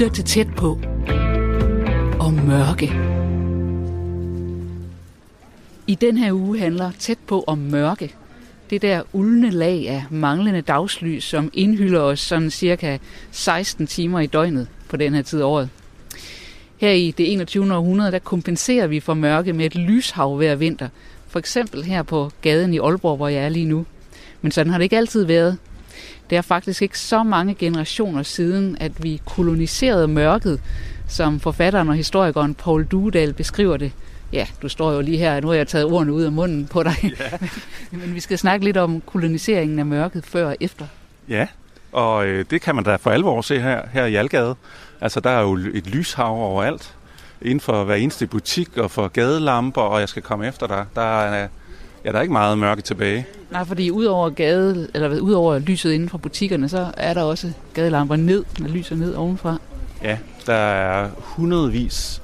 lytter til tæt på og mørke. I den her uge handler tæt på om mørke. Det der uldne lag af manglende dagslys, som indhylder os sådan cirka 16 timer i døgnet på den her tid af året. Her i det 21. århundrede, der kompenserer vi for mørke med et lyshav hver vinter. For eksempel her på gaden i Aalborg, hvor jeg er lige nu. Men sådan har det ikke altid været. Det er faktisk ikke så mange generationer siden, at vi koloniserede mørket, som forfatteren og historikeren Paul Dudal beskriver det. Ja, du står jo lige her, nu har jeg taget ordene ud af munden på dig. Ja. Men vi skal snakke lidt om koloniseringen af mørket før og efter. Ja, og øh, det kan man da for alvor se her, her i Algade. Altså, der er jo et lyshav overalt. Inden for hver eneste butik og for gadelamper, og jeg skal komme efter dig. Der er, ja, der er ikke meget mørke tilbage. Nej, fordi udover gade, eller udover lyset inden for butikkerne, så er der også gadelamper ned, der lyser ned ovenfra. Ja, der er hundredvis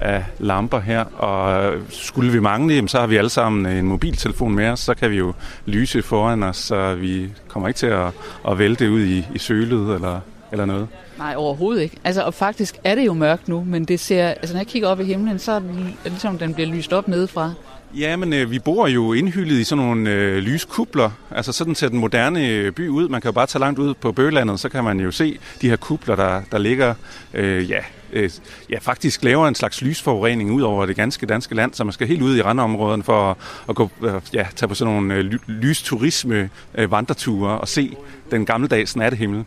af lamper her, og skulle vi mangle dem, så har vi alle sammen en mobiltelefon med os, så kan vi jo lyse foran os, så vi kommer ikke til at, at vælte ud i, i sølet eller, eller noget. Nej, overhovedet ikke. Altså, og faktisk er det jo mørkt nu, men det ser, altså når jeg kigger op i himlen, så er det ligesom, den bliver lyst op nedefra. Ja, men øh, vi bor jo indhyldet i sådan nogle øh, lyskubler. Altså sådan ser den moderne øh, by ud. Man kan jo bare tage langt ud på Bøgelandet, så kan man jo se de her kubler, der, der ligger, øh, ja, øh, ja, faktisk laver en slags lysforurening ud over det ganske danske land, så man skal helt ud i randområderne for at, at gå, øh, ja, tage på sådan nogle øh, lysturisme øh, vandreture og se den gammeldags nattehimmel.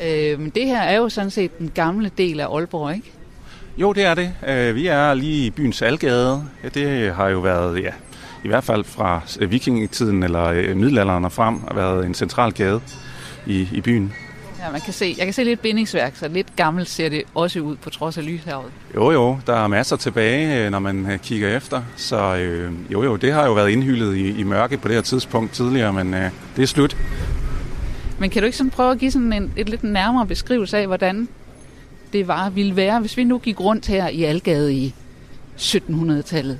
Ja. Øh, det her er jo sådan set den gamle del af Aalborg, ikke? Jo, det er det. Øh, vi er lige i byens Algade. Ja, det har jo været, ja, i hvert fald fra vikingetiden eller øh, middelalderen og frem, har været en central gade i, i byen. Ja, man kan se, jeg kan se lidt bindingsværk, så lidt gammelt ser det også ud på trods af lyshavet. Jo, jo, der er masser tilbage, øh, når man kigger efter. Så øh, jo, jo, det har jo været indhyldet i, i mørke på det her tidspunkt tidligere, men øh, det er slut. Men kan du ikke sådan prøve at give sådan en et lidt nærmere beskrivelse af, hvordan det var, ville være, hvis vi nu gik rundt her i Algade i 1700-tallet,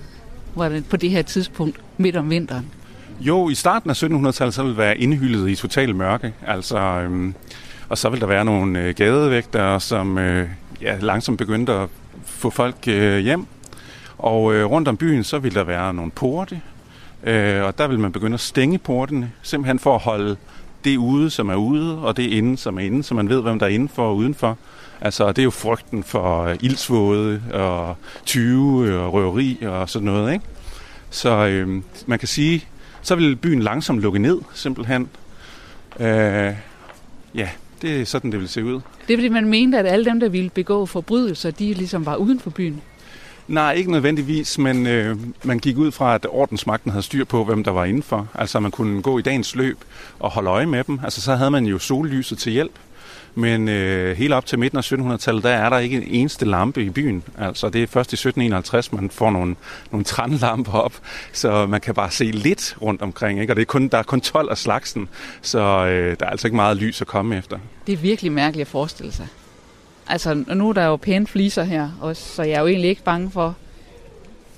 var det på det her tidspunkt midt om vinteren? Jo, i starten af 1700-tallet, så ville det være indhyldet i total mørke. Altså, øhm, og så vil der være nogle øh, gadevægter, som øh, ja, langsomt begyndte at få folk øh, hjem. Og øh, rundt om byen, så vil der være nogle porte, øh, og der vil man begynde at stænge portene, simpelthen for at holde det ude, som er ude, og det inde, som er inde, så man ved, hvem der er indenfor og udenfor. Altså, det er jo frygten for uh, ildsvåde og tyve og røveri og sådan noget, ikke? Så øh, man kan sige, så vil byen langsomt lukke ned, simpelthen. Øh, ja, det er sådan, det vil se ud. Det er fordi, man mente, at alle dem, der ville begå forbrydelser, de ligesom var uden for byen? Nej, ikke nødvendigvis, men øh, man gik ud fra, at ordensmagten havde styr på, hvem der var indenfor. Altså man kunne gå i dagens løb og holde øje med dem. Altså så havde man jo sollyset til hjælp. Men øh, helt op til midten af 1700-tallet, der er der ikke en eneste lampe i byen. Altså det er først i 1751, man får nogle, nogle trænlamper op, så man kan bare se lidt rundt omkring. Ikke? Og det er kun, der er kun 12 af slagsen, så øh, der er altså ikke meget lys at komme efter. Det er virkelig mærkeligt at forestille sig. Altså nu er der jo pæne fliser her, også, så jeg er jo egentlig ikke bange for,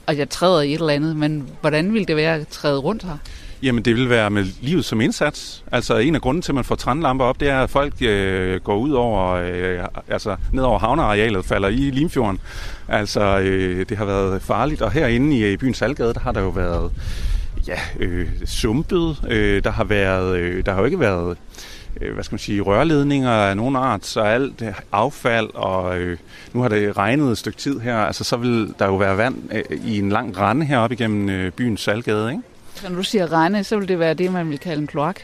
at jeg træder i et eller andet, men hvordan ville det være at træde rundt her? Jamen, det vil være med livet som indsats. Altså, en af grunden til, at man får trænlamper op, det er, at folk øh, går ud over, øh, altså ned over havnearealet, falder i Limfjorden. Altså, øh, det har været farligt. Og herinde i, øh, i byens Salgade, der har der jo været ja, øh, sumpet. Øh, der har været, øh, der har jo ikke været øh, hvad skal man sige, rørledninger af nogen art, så alt affald, og øh, nu har det regnet et stykke tid her, altså så vil der jo være vand øh, i en lang rende heroppe igennem øh, byens Salgade, ikke? Så når du siger rende, så vil det være det, man vil kalde en kloak?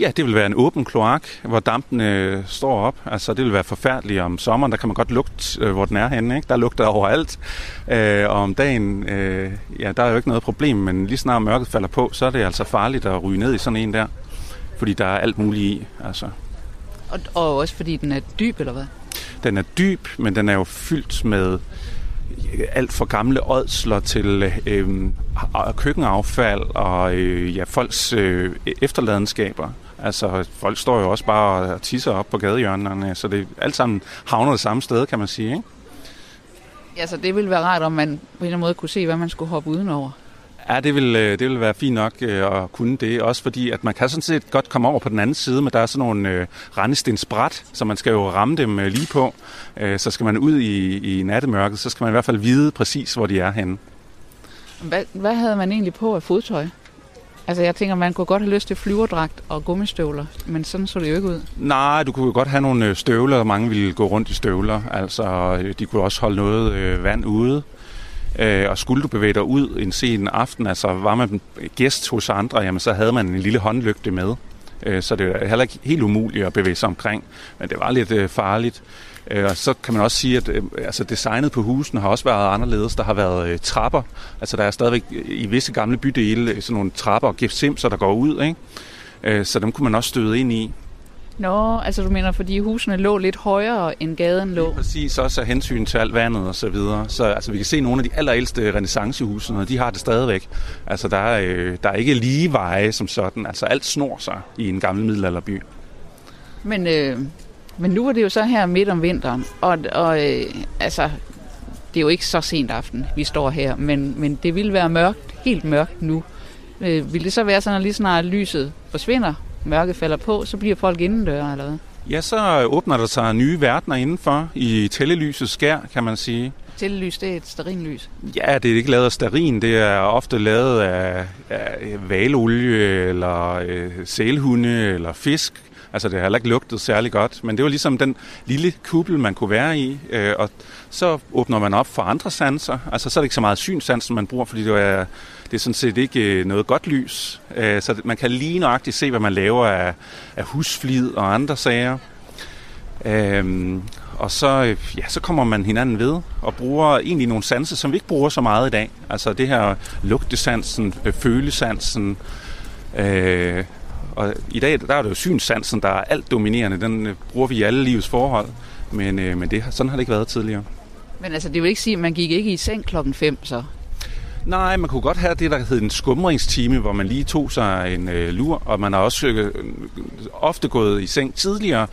Ja, det vil være en åben kloak, hvor dampen øh, står op. Altså, det vil være forfærdeligt om sommeren. Der kan man godt lugte, øh, hvor den er henne. Ikke? Der lugter overalt. Øh, og om dagen, øh, ja, der er jo ikke noget problem, men lige snart mørket falder på, så er det altså farligt at ryge ned i sådan en der. Fordi der er alt muligt i. Altså. Og, og også fordi den er dyb, eller hvad? Den er dyb, men den er jo fyldt med alt for gamle ådsler til øh, køkkenaffald og øh, ja, folks øh, efterladenskaber. Altså, folk står jo også bare og tisser op på gadehjørnerne, så det alt sammen havner det samme sted, kan man sige, ikke? Ja, så det ville være rart, om man på en eller anden måde kunne se, hvad man skulle hoppe udenover. Ja, det vil, øh, det vil være fint nok øh, at kunne det. Også fordi, at man kan sådan set godt komme over på den anden side, men der er sådan nogle øh, rendestensbræt, så man skal jo ramme dem lige på. Så skal man ud i, i nattemørket, så skal man i hvert fald vide præcis, hvor de er henne. Hvad, hvad havde man egentlig på af fodtøj? Altså jeg tænker, man kunne godt have lyst til flyverdragt og gummistøvler, men sådan så det jo ikke ud. Nej, du kunne jo godt have nogle støvler, og mange ville gå rundt i støvler. Altså, de kunne også holde noget øh, vand ude. Øh, og skulle du bevæge dig ud en sen aften, altså var man gæst hos andre, jamen så havde man en lille håndlygte med. Øh, så det er heller ikke helt umuligt at bevæge sig omkring, men det var lidt øh, farligt. Øh, og så kan man også sige, at øh, altså designet på husene har også været anderledes. Der har været øh, trapper. Altså der er stadigvæk øh, i visse gamle bydele sådan nogle trapper og gipsimser, der går ud. Ikke? Så dem kunne man også støde ind i. Nå, altså du mener, fordi husene lå lidt højere, end gaden lå? Ja, præcis, også af hensyn til alt vandet og så videre. Så altså, vi kan se nogle af de allerældste renaissancehusene, de har det stadigvæk. Altså der er, øh, der er ikke lige veje som sådan. Altså alt snor sig i en gammel middelalderby. Men øh, men nu er det jo så her midt om vinteren, og, og øh, altså, det er jo ikke så sent aften, vi står her, men, men det vil være mørkt, helt mørkt nu. Øh, vil det så være sådan, at lige snart lyset forsvinder, mørket falder på, så bliver folk indendør, eller hvad? Ja, så åbner der sig nye verdener indenfor i tællelysets skær, kan man sige. Tællelys, det er et sterinlys? Ja, det er ikke lavet af sterin. Det er ofte lavet af, af valolie, eller øh, sælhunde, eller fisk. Altså det har heller ikke lugtet særlig godt, men det var ligesom den lille kuppel, man kunne være i, øh, og så åbner man op for andre sanser. Altså så er det ikke så meget synsansen, man bruger, fordi det er, det er sådan set ikke øh, noget godt lys. Øh, så man kan lige nøjagtigt se, hvad man laver af, af husflid og andre sager. Øhm, og så, øh, ja, så kommer man hinanden ved og bruger egentlig nogle sanser, som vi ikke bruger så meget i dag. Altså det her lugtesansen, øh, følesansen, øh, og i dag der er det jo synssansen, der er alt dominerende. Den øh, bruger vi i alle livets forhold. Men, øh, men det, sådan har det ikke været tidligere. Men altså, det vil ikke sige, at man gik ikke i seng klokken 5 så? Nej, man kunne godt have det, der hedder en skumringstime, hvor man lige tog sig en øh, lur, og man har også øh, ofte gået i seng tidligere,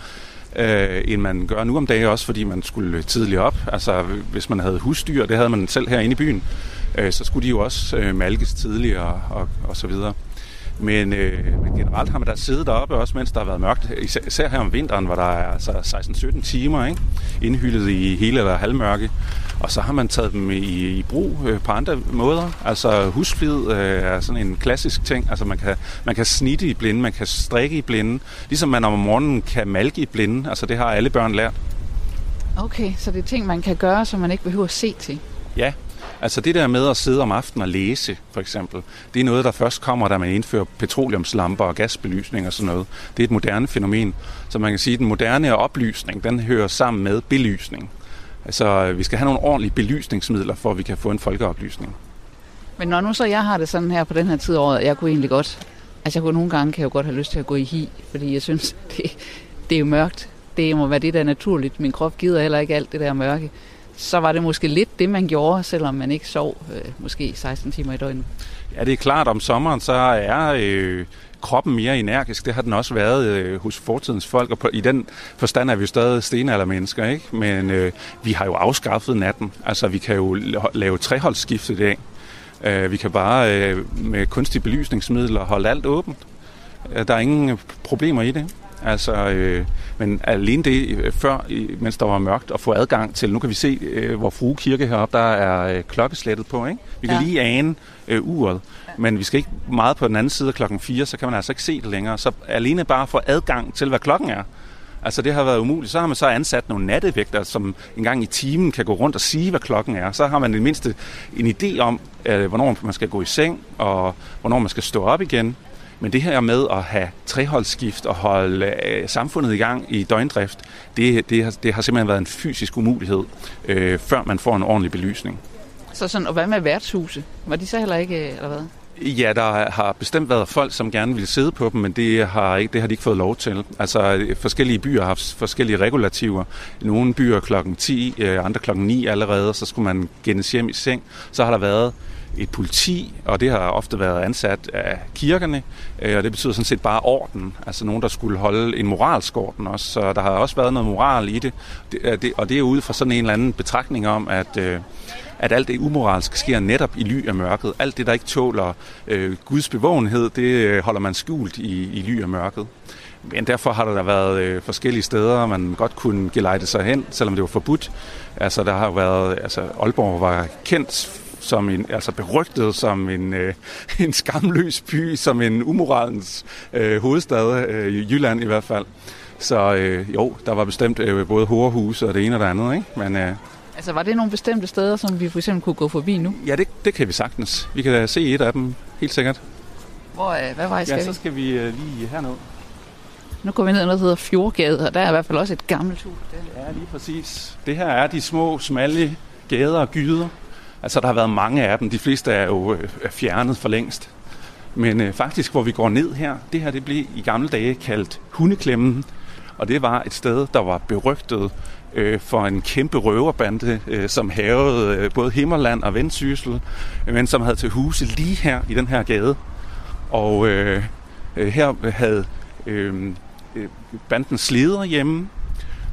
øh, end man gør nu om dagen, også fordi man skulle tidligere op. Altså, hvis man havde husdyr, det havde man selv herinde i byen, øh, så skulle de jo også øh, malkes tidligere og, og så videre. Men, øh, men generelt har man da siddet deroppe også, mens der har været mørkt. Især her om vinteren, hvor der er altså 16-17 timer ikke? indhyldet i hele eller halvmørke. Og så har man taget dem i, i brug øh, på andre måder. Altså husflid øh, er sådan en klassisk ting. Altså man kan, man kan snitte i blinde, man kan strikke i blinde. Ligesom man om morgenen kan malke i blinde. Altså det har alle børn lært. Okay, så det er ting, man kan gøre, som man ikke behøver at se til? Ja, Altså det der med at sidde om aftenen og læse, for eksempel, det er noget, der først kommer, da man indfører petroleumslamper og gasbelysning og sådan noget. Det er et moderne fænomen. Så man kan sige, at den moderne oplysning, den hører sammen med belysning. Altså vi skal have nogle ordentlige belysningsmidler, for at vi kan få en folkeoplysning. Men når nu så jeg har det sådan her på den her tid af året, jeg kunne egentlig godt, altså jeg kunne nogle gange kan jeg jo godt have lyst til at gå i hi, fordi jeg synes, det, det er jo mørkt. Det må være det, der er naturligt. Min krop gider heller ikke alt det der mørke så var det måske lidt det, man gjorde, selvom man ikke sov øh, måske 16 timer i døgnet. Ja, det er klart, om sommeren så er øh, kroppen mere energisk. Det har den også været øh, hos fortidens folk, og på, i den forstand er vi jo stadig stenaldermennesker, ikke? Men øh, vi har jo afskaffet natten. Altså, vi kan jo lave treholdsskift i dag. Øh, vi kan bare øh, med kunstige belysningsmidler holde alt åbent. Øh, der er ingen problemer i det. Altså, øh, men alene det øh, før, mens der var mørkt, at få adgang til, nu kan vi se, øh, hvor Frue Kirke heroppe, der er øh, klokkeslættet på, ikke? Vi kan ja. lige ane øh, uret, ja. men vi skal ikke meget på den anden side af klokken 4, så kan man altså ikke se det længere. Så alene bare få adgang til, hvad klokken er, Altså det har været umuligt. Så har man så ansat nogle nattevægter, som en gang i timen kan gå rundt og sige, hvad klokken er. Så har man i mindste en idé om, øh, hvornår man skal gå i seng, og hvornår man skal stå op igen. Men det her med at have treholdsskift og holde øh, samfundet i gang i døgndrift, det, det, har, det har simpelthen været en fysisk umulighed, øh, før man får en ordentlig belysning. Så sådan, og hvad med værtshuse? Var de så heller ikke, øh, eller hvad? Ja, der har bestemt været folk, som gerne ville sidde på dem, men det har, ikke, det har de ikke fået lov til. Altså forskellige byer har haft forskellige regulativer. Nogle byer klokken 10, øh, andre klokken 9 allerede, så skulle man gennes hjem i seng. Så har der været et politi, og det har ofte været ansat af kirkerne, øh, og det betyder sådan set bare orden, altså nogen, der skulle holde en moralsk orden også, så der har også været noget moral i det, det, øh, og det er ud fra sådan en eller anden betragtning om, at øh, at alt det umoralske sker netop i ly af mørket. Alt det, der ikke tåler øh, Guds bevågenhed, det holder man skjult i, i ly af mørket. Men derfor har der været øh, forskellige steder, man godt kunne gelejte sig hen, selvom det var forbudt. Altså, der har været, altså, Aalborg var kendt som en, altså berygtet som en, øh, en skamløs by, som en umoralens øh, hovedstad, øh, i Jylland i hvert fald. Så øh, jo, der var bestemt øh, både horehuse og det ene og det andet, ikke? Men, øh, Altså var det nogle bestemte steder, som vi for eksempel kunne gå forbi nu? Ja, det, det kan vi sagtens. Vi kan se et af dem, helt sikkert. Hvor, øh, hvad vej skal ja, vi? så skal vi øh, lige herned. Nu går vi ned ad noget, der hedder Fjordgade, og der er i hvert fald også et gammelt hus. Der. Ja, lige præcis. Det her er de små, smalle gader og gyder. Altså, der har været mange af dem. De fleste er jo øh, er fjernet for længst. Men øh, faktisk, hvor vi går ned her, det her det blev i gamle dage kaldt Hundeklemmen. Og det var et sted, der var berygtet øh, for en kæmpe røverbande, øh, som havede øh, både Himmerland og Vendsyssel, men som havde til huse lige her i den her gade. Og øh, øh, her havde øh, øh bandens leder hjemme,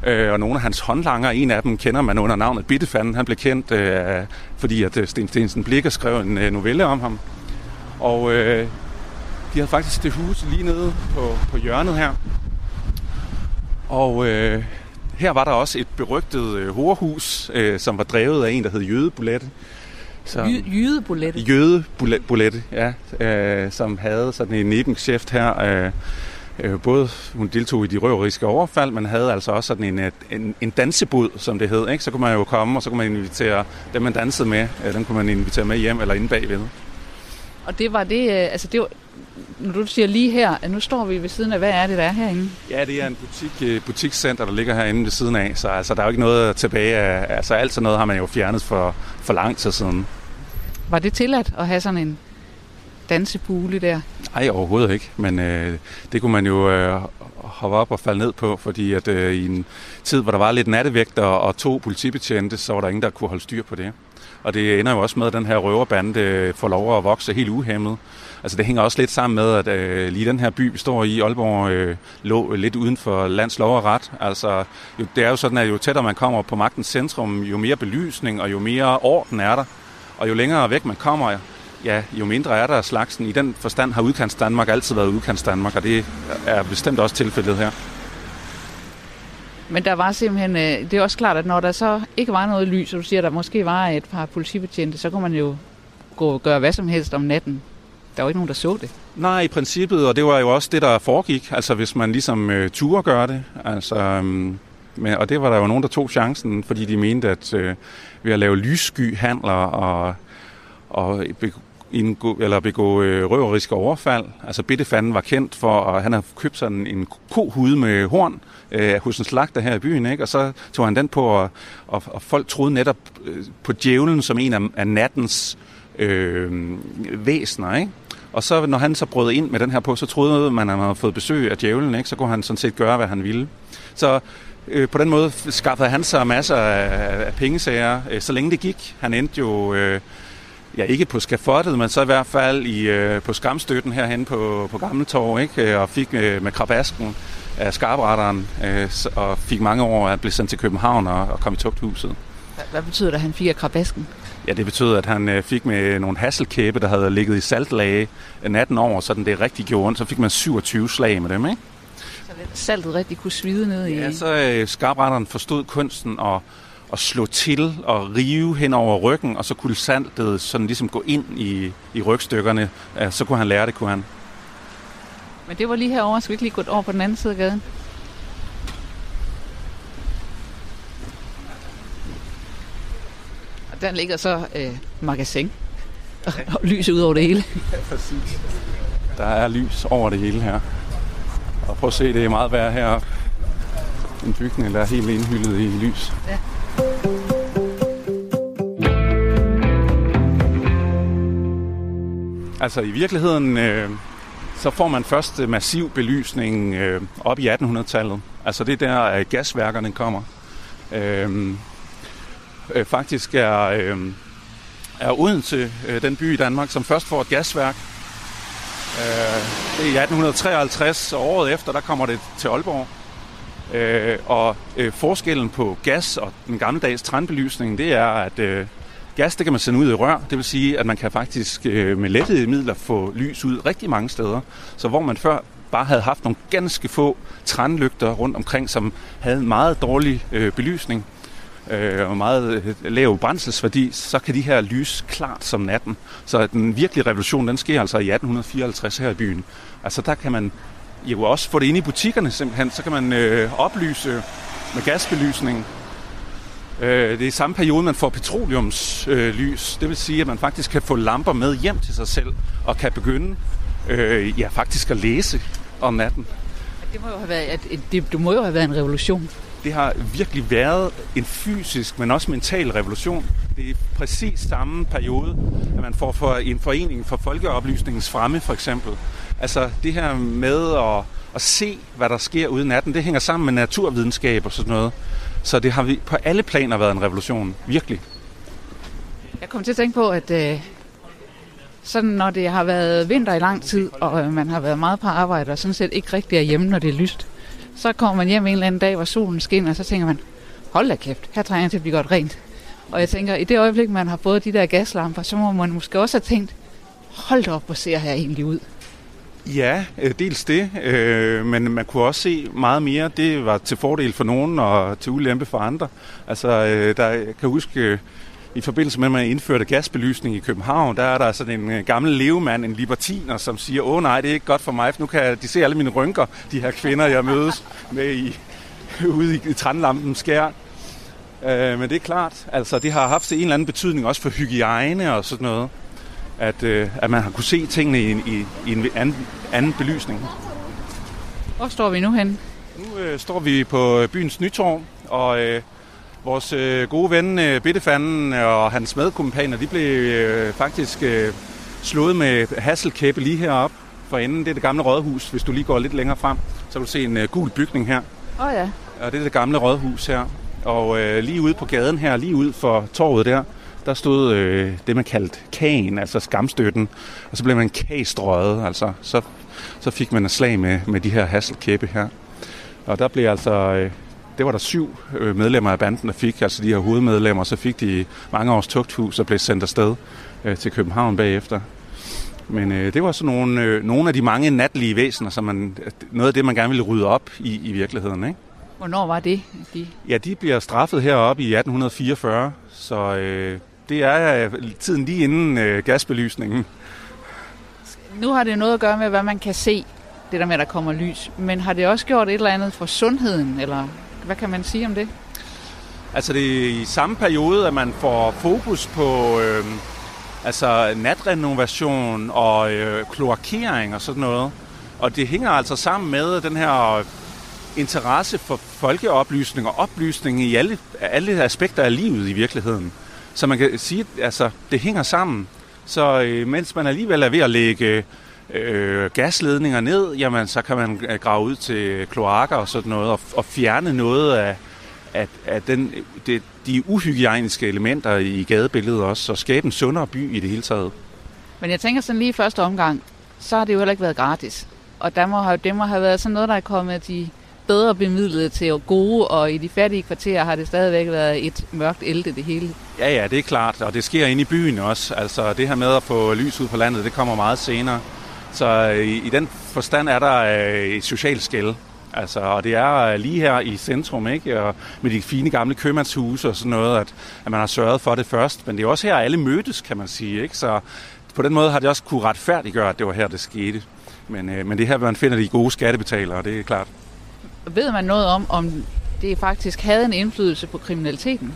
øh, og nogle af hans håndlanger, en af dem kender man under navnet Bittefanden. Han blev kendt, øh, fordi at øh, Sten Stensen Blikker skrev en øh, novelle om ham. Og øh, de havde faktisk det hus lige nede på, på hjørnet her. Og øh, her var der også et berygtet øh, horehus, øh, som var drevet af en, der hed Jødebulette. Som, Jødebulette? Jødebulette, ja. Øh, som havde sådan en nebenchef her. Øh, øh, både hun deltog i de røveriske overfald, men havde altså også sådan en, en, en dansebud, som det hed. Ikke? Så kunne man jo komme, og så kunne man invitere dem, man dansede med, øh, dem kunne man invitere med hjem eller inde bagved. Og det var det, øh, altså det var, når du siger lige her, at nu står vi ved siden af, hvad er det, der er herinde? Ja, det er en butik, øh, butikscenter, der ligger herinde ved siden af, så altså, der er jo ikke noget tilbage af, altså alt sådan noget har man jo fjernet for, for lang tid siden. Var det tilladt at have sådan en dansebule der? Nej, overhovedet ikke, men øh, det kunne man jo øh, hoppe op og falde ned på, fordi at øh, i en tid, hvor der var lidt nattevægter og to politibetjente, så var der ingen, der kunne holde styr på det. Og det ender jo også med, at den her røverbande øh, får lov at vokse helt uhemmet. Altså det hænger også lidt sammen med, at øh, lige den her by, vi står i, Aalborg, øh, lå lidt uden for lands lov og ret. Altså jo, det er jo sådan, at jo tættere man kommer på magtens centrum, jo mere belysning og jo mere orden er der. Og jo længere væk man kommer, ja, jo mindre er der af slagsen. I den forstand har udkants Danmark altid været udkants Danmark, og det er bestemt også tilfældet her. Men der var simpelthen, øh, det er også klart, at når der så ikke var noget lys, og du siger, at der måske var et par politibetjente, så kunne man jo gå og gøre hvad som helst om natten. Der var ikke nogen, der så det. Nej, i princippet, og det var jo også det, der foregik. Altså hvis man ligesom øh, turde gøre det. Altså, øh, men, og det var der jo nogen, der tog chancen, fordi de mente, at øh, ved at lave lyssky handler og, og indgå, eller begå øh, røveriske overfald. Altså Bittefanden var kendt for, at han havde købt sådan en kohude med horn øh, hos en slagter her i byen, ikke? og så tog han den på, og, og, og folk troede netop øh, på djævlen som en af, af nattens øh, væsner. Ikke? Og så når han så brød ind med den her på, så troede man, at han havde fået besøg af djævlen, ikke? så kunne han sådan set gøre, hvad han ville. Så øh, på den måde skaffede han sig masser af, af pengesager, øh, så længe det gik. Han endte jo... Øh, ja, ikke på skafottet, men så i hvert fald i, øh, på skamstøtten herhen på, på Gammeltorv, ikke? og fik øh, med krabasken af skarpretteren, øh, og fik mange år at blive sendt til København og, og kom i tugthuset. Hvad betyder det, at han fik af krabasken? Ja, det betød, at han øh, fik med nogle hasselkæbe, der havde ligget i saltlage natten over, så den det rigtig gjorde ondt. Så fik man 27 slag med dem, ikke? Så saltet rigtig kunne svide ned i... Ja, så øh, skarpretteren forstod kunsten og at slå til og rive hen over ryggen, og så kunne saltet sådan ligesom gå ind i, i rygstykkerne. Så kunne han lære det, kunne han. Men det var lige herovre. Skal vi ikke lige gå over på den anden side af gaden? Og der ligger så øh, magasin og, og lys ud over det hele. Ja, præcis. Der er lys over det hele her. Og prøv at se, det er meget værd her. En bygning, der er helt indhyldet i lys. Ja. Altså i virkeligheden, øh, så får man først øh, massiv belysning øh, op i 1800-tallet. Altså det er der, at gasværkerne kommer. Øh, øh, faktisk er, øh, er Odense, øh, den by i Danmark, som først får et gasværk. Øh, det er i 1853, og året efter, der kommer det til Aalborg. Øh, og øh, forskellen på gas og den gammeldags trendbelysning, det er, at øh, gas, det kan man sende ud i rør. Det vil sige, at man kan faktisk øh, med lettede midler få lys ud rigtig mange steder. Så hvor man før bare havde haft nogle ganske få trænlygter rundt omkring, som havde en meget dårlig øh, belysning øh, og meget øh, lav brændselsværdi, så kan de her lys klart som natten. Så den virkelige revolution, den sker altså i 1854 her i byen. Altså der kan man jo også få det ind i butikkerne simpelthen, så kan man øh, oplyse med gasbelysning. Øh, det er i samme periode, man får petroleumslys. Øh, lys. det vil sige, at man faktisk kan få lamper med hjem til sig selv, og kan begynde øh, ja, faktisk at læse om natten. Det må jo have været, at, det, det må jo have været en revolution. Det har virkelig været en fysisk, men også mental revolution. Det er præcis samme periode, at man får for en forening for folkeoplysningens fremme, for eksempel. Altså det her med at, at se, hvad der sker ude i natten, det hænger sammen med naturvidenskab og sådan noget. Så det har vi på alle planer været en revolution. Virkelig. Jeg kom til at tænke på, at øh, sådan når det har været vinter i lang tid, og øh, man har været meget på arbejde, og sådan set ikke rigtig er hjemme, når det er lyst, så kommer man hjem en eller anden dag, hvor solen skinner, og så tænker man, hold da kæft, her trænger jeg til at blive godt rent. Og jeg tænker, i det øjeblik, man har fået de der gaslamper, så må man måske også have tænkt, hold da op, hvor ser her egentlig ud. Ja, øh, dels det, øh, men man kunne også se meget mere. Det var til fordel for nogen og til ulempe for andre. Altså, øh, der, jeg kan huske, øh, i forbindelse med, at man indførte gasbelysning i København, der er der sådan en øh, gammel levemand, en libertiner, som siger, åh nej, det er ikke godt for mig, for nu kan de se alle mine rynker, de her kvinder, jeg mødes med i, ude i, i skær. Øh, men det er klart, altså det har haft en eller anden betydning også for hygiejne og sådan noget at, øh, at man har kunne se tingene i, i, i en anden, anden belysning. Hvor står vi nu hen? Nu øh, står vi på byens nytorv, og øh, vores øh, gode ven øh, Bittefanden og hans medkompaner, de blev øh, faktisk øh, slået med hasselkæppe lige heroppe for enden. Det er det gamle rådhus. Hvis du lige går lidt længere frem, så kan du se en øh, gul bygning her. Åh oh, ja. Og det er det gamle rådhus her. Og øh, lige ude på gaden her, lige ud for torvet der, der stod øh, det, man kaldte kagen, altså skamstøtten, og så blev man kagstrøget, altså så, så fik man et slag med, med de her hasselkæppe her. Og der blev altså, øh, det var der syv øh, medlemmer af banden, der fik, altså de her hovedmedlemmer, så fik de mange års tugthus og blev sendt afsted øh, til København bagefter. Men øh, det var så nogle, øh, nogle af de mange natlige væsener, som man, noget af det, man gerne ville rydde op i, i virkeligheden. Ikke? Hvornår var det? De... Ja, de bliver straffet heroppe i 1844, så øh, det er øh, tiden lige inden øh, gasbelysningen. Nu har det noget at gøre med, hvad man kan se, det der med, at der kommer lys. Men har det også gjort et eller andet for sundheden, eller hvad kan man sige om det? Altså det er i samme periode, at man får fokus på øh, altså natrenovation og øh, kloakering og sådan noget. Og det hænger altså sammen med den her interesse for folkeoplysning og oplysning i alle, alle aspekter af livet i virkeligheden. Så man kan sige, at altså, det hænger sammen. Så øh, mens man alligevel er ved at lægge øh, gasledninger ned, jamen så kan man øh, grave ud til kloakker og sådan noget, og, og fjerne noget af, af, af den, det, de uhygiejniske elementer i gadebilledet også, og skabe en sundere by i det hele taget. Men jeg tænker sådan lige i første omgang, så har det jo heller ikke været gratis. Og der må have, det må have været sådan noget, der er kommet de bedre bemidlet til gode, og i de fattige kvarterer har det stadigvæk været et mørkt elte det hele. Ja, ja, det er klart, og det sker inde i byen også. Altså det her med at få lys ud på landet, det kommer meget senere. Så øh, i, i den forstand er der øh, et socialt skæld. Altså, og det er øh, lige her i centrum, ikke? Og med de fine gamle købmandshuse og sådan noget, at, at man har sørget for det først. Men det er også her, alle mødtes, kan man sige. Ikke? Så på den måde har det også kunne retfærdiggøre, at det var her, det skete. Men, øh, men det er her, man finder de gode skattebetalere, det er klart. Ved man noget om, om det faktisk havde en indflydelse på kriminaliteten?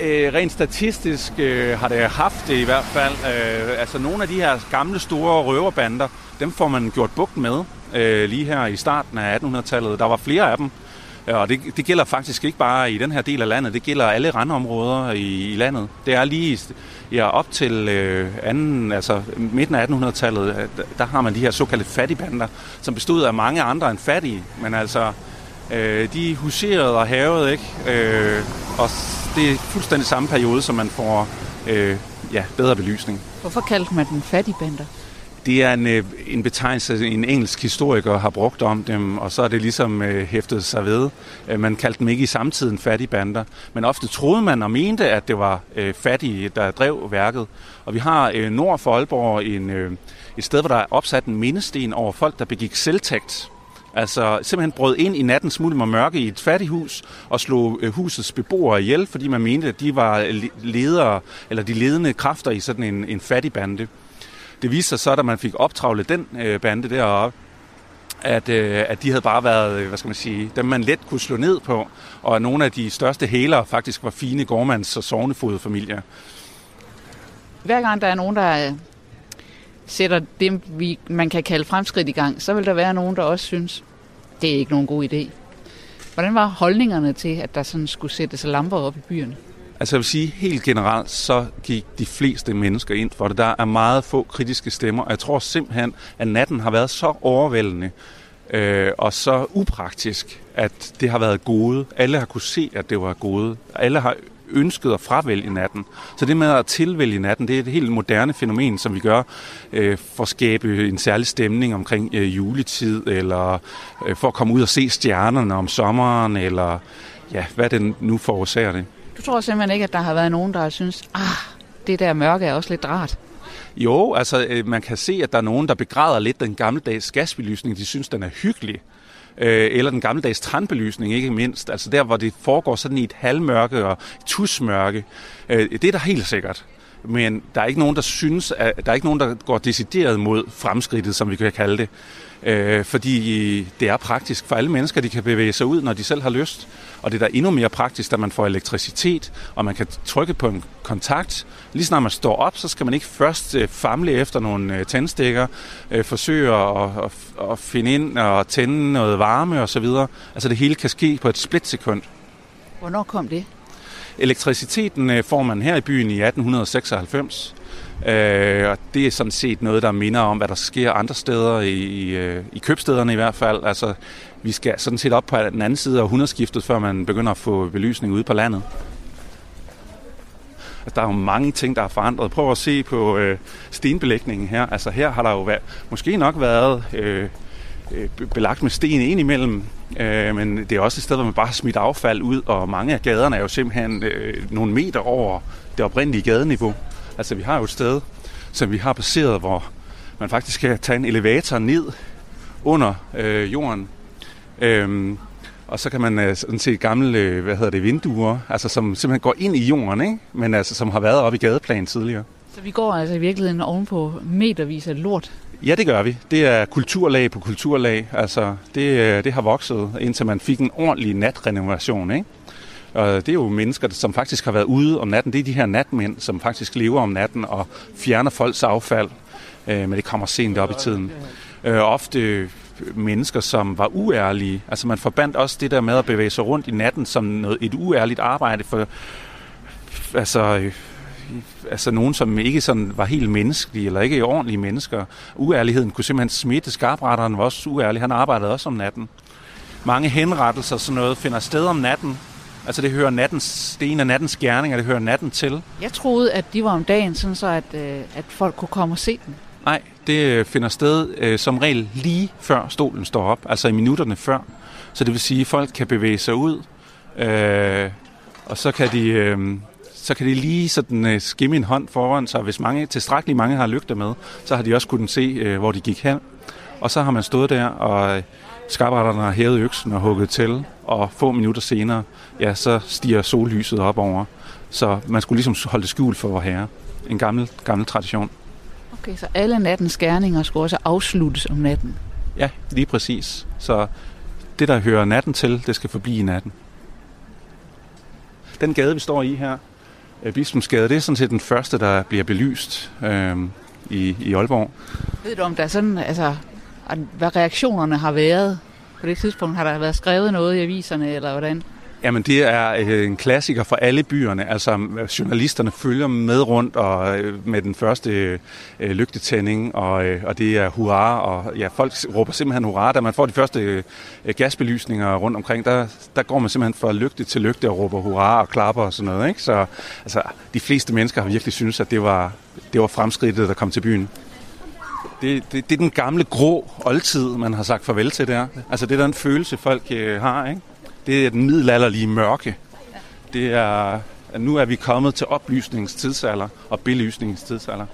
Øh, rent statistisk øh, har det haft det i hvert fald. Øh, altså nogle af de her gamle store røverbander, dem får man gjort bukt med øh, lige her i starten af 1800-tallet. Der var flere af dem, og det, det gælder faktisk ikke bare i den her del af landet, det gælder alle randområder i, i landet. Det er lige ja, op til øh, anden, altså midten af 1800-tallet, øh, der har man de her såkaldte fattigbander, som bestod af mange andre end fattige, men altså øh, de huserede og havede, ikke? Øh, og det er fuldstændig samme periode, som man får øh, ja, bedre belysning. Hvorfor kaldte man den fattigbander? Det er en, øh, en betegnelse, en engelsk historiker har brugt om dem, og så er det ligesom øh, hæftet sig ved. Øh, man kaldte dem ikke i samtiden fattigbander, men ofte troede man og mente, at det var øh, fattige, der drev værket. Og vi har øh, nord for Aalborg en, øh, et sted, hvor der er opsat en mindesten over folk, der begik selvtægt. Altså simpelthen brød ind i nattens mulm og mørke i et fattighus og slog øh, husets beboere ihjel, fordi man mente, at de var ledere eller de ledende kræfter i sådan en, en fattigbande. Det viste sig så, da man fik optravlet den øh, bande deroppe, at, øh, at de havde bare været, øh, hvad skal man sige, dem man let kunne slå ned på, og at nogle af de største hælere faktisk var fine gårdmands- og sovnefodfamilier. Hver gang der er nogen, der øh, sætter det, vi, man kan kalde fremskridt i gang, så vil der være nogen, der også synes, det er ikke nogen god idé. Hvordan var holdningerne til, at der sådan skulle sættes lamper op i byerne? Altså jeg vil sige, helt generelt, så gik de fleste mennesker ind for det. Der er meget få kritiske stemmer, og jeg tror simpelthen, at natten har været så overvældende øh, og så upraktisk, at det har været gode. Alle har kunne se, at det var gode. Alle har ønsket at fravælge natten. Så det med at tilvælge natten, det er et helt moderne fænomen, som vi gør øh, for at skabe en særlig stemning omkring øh, juletid, eller øh, for at komme ud og se stjernerne om sommeren, eller ja, hvad det nu forårsager det. Du tror simpelthen ikke, at der har været nogen, der har synes, ah, det der mørke er også lidt rart? Jo, altså øh, man kan se, at der er nogen, der begræder lidt den gammeldags gasbelysning. De synes, den er hyggelig. Øh, eller den gammeldags trandbelysning, ikke mindst. Altså der, hvor det foregår sådan i et halvmørke og tusmørke. Øh, det er der helt sikkert. Men der er ikke nogen, der synes, at der er ikke nogen, der går decideret mod fremskridtet, som vi kan kalde det. Øh, fordi det er praktisk for alle mennesker, de kan bevæge sig ud, når de selv har lyst. Og det er da endnu mere praktisk, at man får elektricitet, og man kan trykke på en kontakt. Lige snart man står op, så skal man ikke først øh, famle efter nogle øh, tændstikker, øh, forsøge at, at, at finde ind og tænde noget varme osv. Altså det hele kan ske på et splitsekund. Hvornår kom det? Elektriciteten øh, får man her i byen i 1896. Øh, og det er sådan set noget, der minder om, hvad der sker andre steder, i, i, øh, i købstederne i hvert fald. Altså, vi skal sådan set op på den anden side af århundredeskiftet, før man begynder at få belysning ude på landet. Altså, der er jo mange ting, der er forandret. Prøv at se på øh, stenbelægningen her. Altså her har der jo været, måske nok været øh, øh, belagt med sten ind imellem, øh, men det er også et sted, hvor man bare har smidt affald ud, og mange af gaderne er jo simpelthen øh, nogle meter over det oprindelige gadeniveau. Altså vi har jo et sted, som vi har baseret, hvor man faktisk kan tage en elevator ned under øh, jorden. Øhm, og så kan man øh, sådan se gamle øh, hvad hedder det, vinduer, altså som simpelthen går ind i jorden, ikke? men altså som har været oppe i gadeplan tidligere. Så vi går altså i virkeligheden ovenpå metervis af lort? Ja, det gør vi. Det er kulturlag på kulturlag. Altså, det, øh, det har vokset, indtil man fik en ordentlig natrenovation. Ikke? Og det er jo mennesker, som faktisk har været ude om natten. Det er de her natmænd, som faktisk lever om natten og fjerner folks affald. Øh, men det kommer sent op i tiden. Øh, ofte mennesker, som var uærlige. Altså man forbandt også det der med at bevæge sig rundt i natten som noget, et uærligt arbejde for altså, øh, altså nogen, som ikke sådan var helt menneskelige, eller ikke ordentlige mennesker. Uærligheden kunne simpelthen smitte. Skarpretteren var også uærlig. Han arbejdede også om natten. Mange henrettelser og sådan noget finder sted om natten. Altså det hører nattens, det er en af nattens gerninger, det hører natten til. Jeg troede, at de var om dagen, sådan så at, øh, at folk kunne komme og se dem. Nej, det øh, finder sted øh, som regel lige før stolen står op, altså i minutterne før. Så det vil sige, at folk kan bevæge sig ud, øh, og så kan de... Øh, så kan de lige sådan øh, skimme en hånd foran sig. Hvis mange, tilstrækkeligt mange har lygter med, så har de også kunnet se, øh, hvor de gik hen. Og så har man stået der, og skarpretterne har hævet øksen og hugget til, og få minutter senere, ja, så stiger sollyset op over. Så man skulle ligesom holde det skjult for vor herre. En gammel, gammel tradition. Okay, så alle nattens gerninger skulle også afsluttes om natten? Ja, lige præcis. Så det, der hører natten til, det skal forblive i natten. Den gade, vi står i her, øh, Bispensgade, det er sådan set den første, der bliver belyst øh, i, i Aalborg. Ved du, om der er sådan, altså, hvad reaktionerne har været? På det tidspunkt har der været skrevet noget i aviserne, eller hvordan? Jamen, det er øh, en klassiker for alle byerne. Altså, journalisterne følger med rundt og øh, med den første øh, øh, lygtetænding, og, øh, og det er hurra, og ja, folk råber simpelthen hurra. Da man får de første øh, gasbelysninger rundt omkring, der, der går man simpelthen fra lygte til lygte og råber hurra og klapper og sådan noget. Ikke? Så altså, de fleste mennesker har virkelig synes, at det var, det var fremskridtet, der kom til byen. Det, det, det er den gamle grå oldtid, man har sagt farvel til der. Altså, det er den følelse, folk øh, har, ikke? det er den middelalderlige mørke. Det er, at nu er vi kommet til oplysningstidsalder og belysningstidsalder.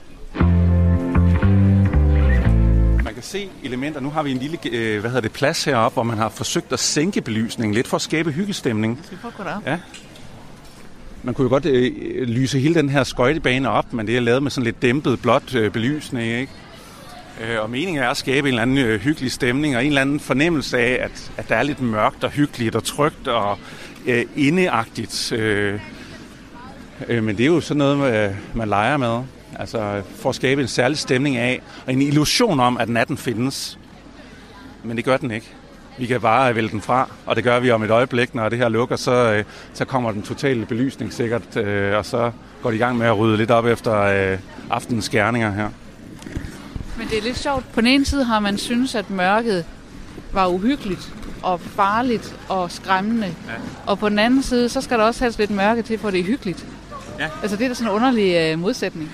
Man kan se elementer. Nu har vi en lille øh, hvad hedder det, plads heroppe, hvor man har forsøgt at sænke belysningen lidt for at skabe hyggestemning. Ja. Man kunne jo godt øh, lyse hele den her skøjtebane op, men det er lavet med sådan lidt dæmpet blåt øh, belysning, ikke? Øh, og meningen er at skabe en eller anden øh, hyggelig stemning og en eller anden fornemmelse af, at, at der er lidt mørkt og hyggeligt og trygt og øh, indeagtigt. Øh, øh, men det er jo sådan noget, man, man leger med. Altså for at skabe en særlig stemning af, og en illusion om, at natten findes. Men det gør den ikke. Vi kan bare vælge den fra, og det gør vi om et øjeblik, når det her lukker, så, øh, så kommer den totale belysning sikkert, øh, og så går de i gang med at rydde lidt op efter øh, aftenens gerninger her. Det er lidt sjovt. På den ene side har man synes, at mørket var uhyggeligt og farligt og skræmmende. Ja. Og på den anden side, så skal der også helst lidt mørke til, for det er hyggeligt. Ja. Altså det er da sådan en underlig øh, modsætning.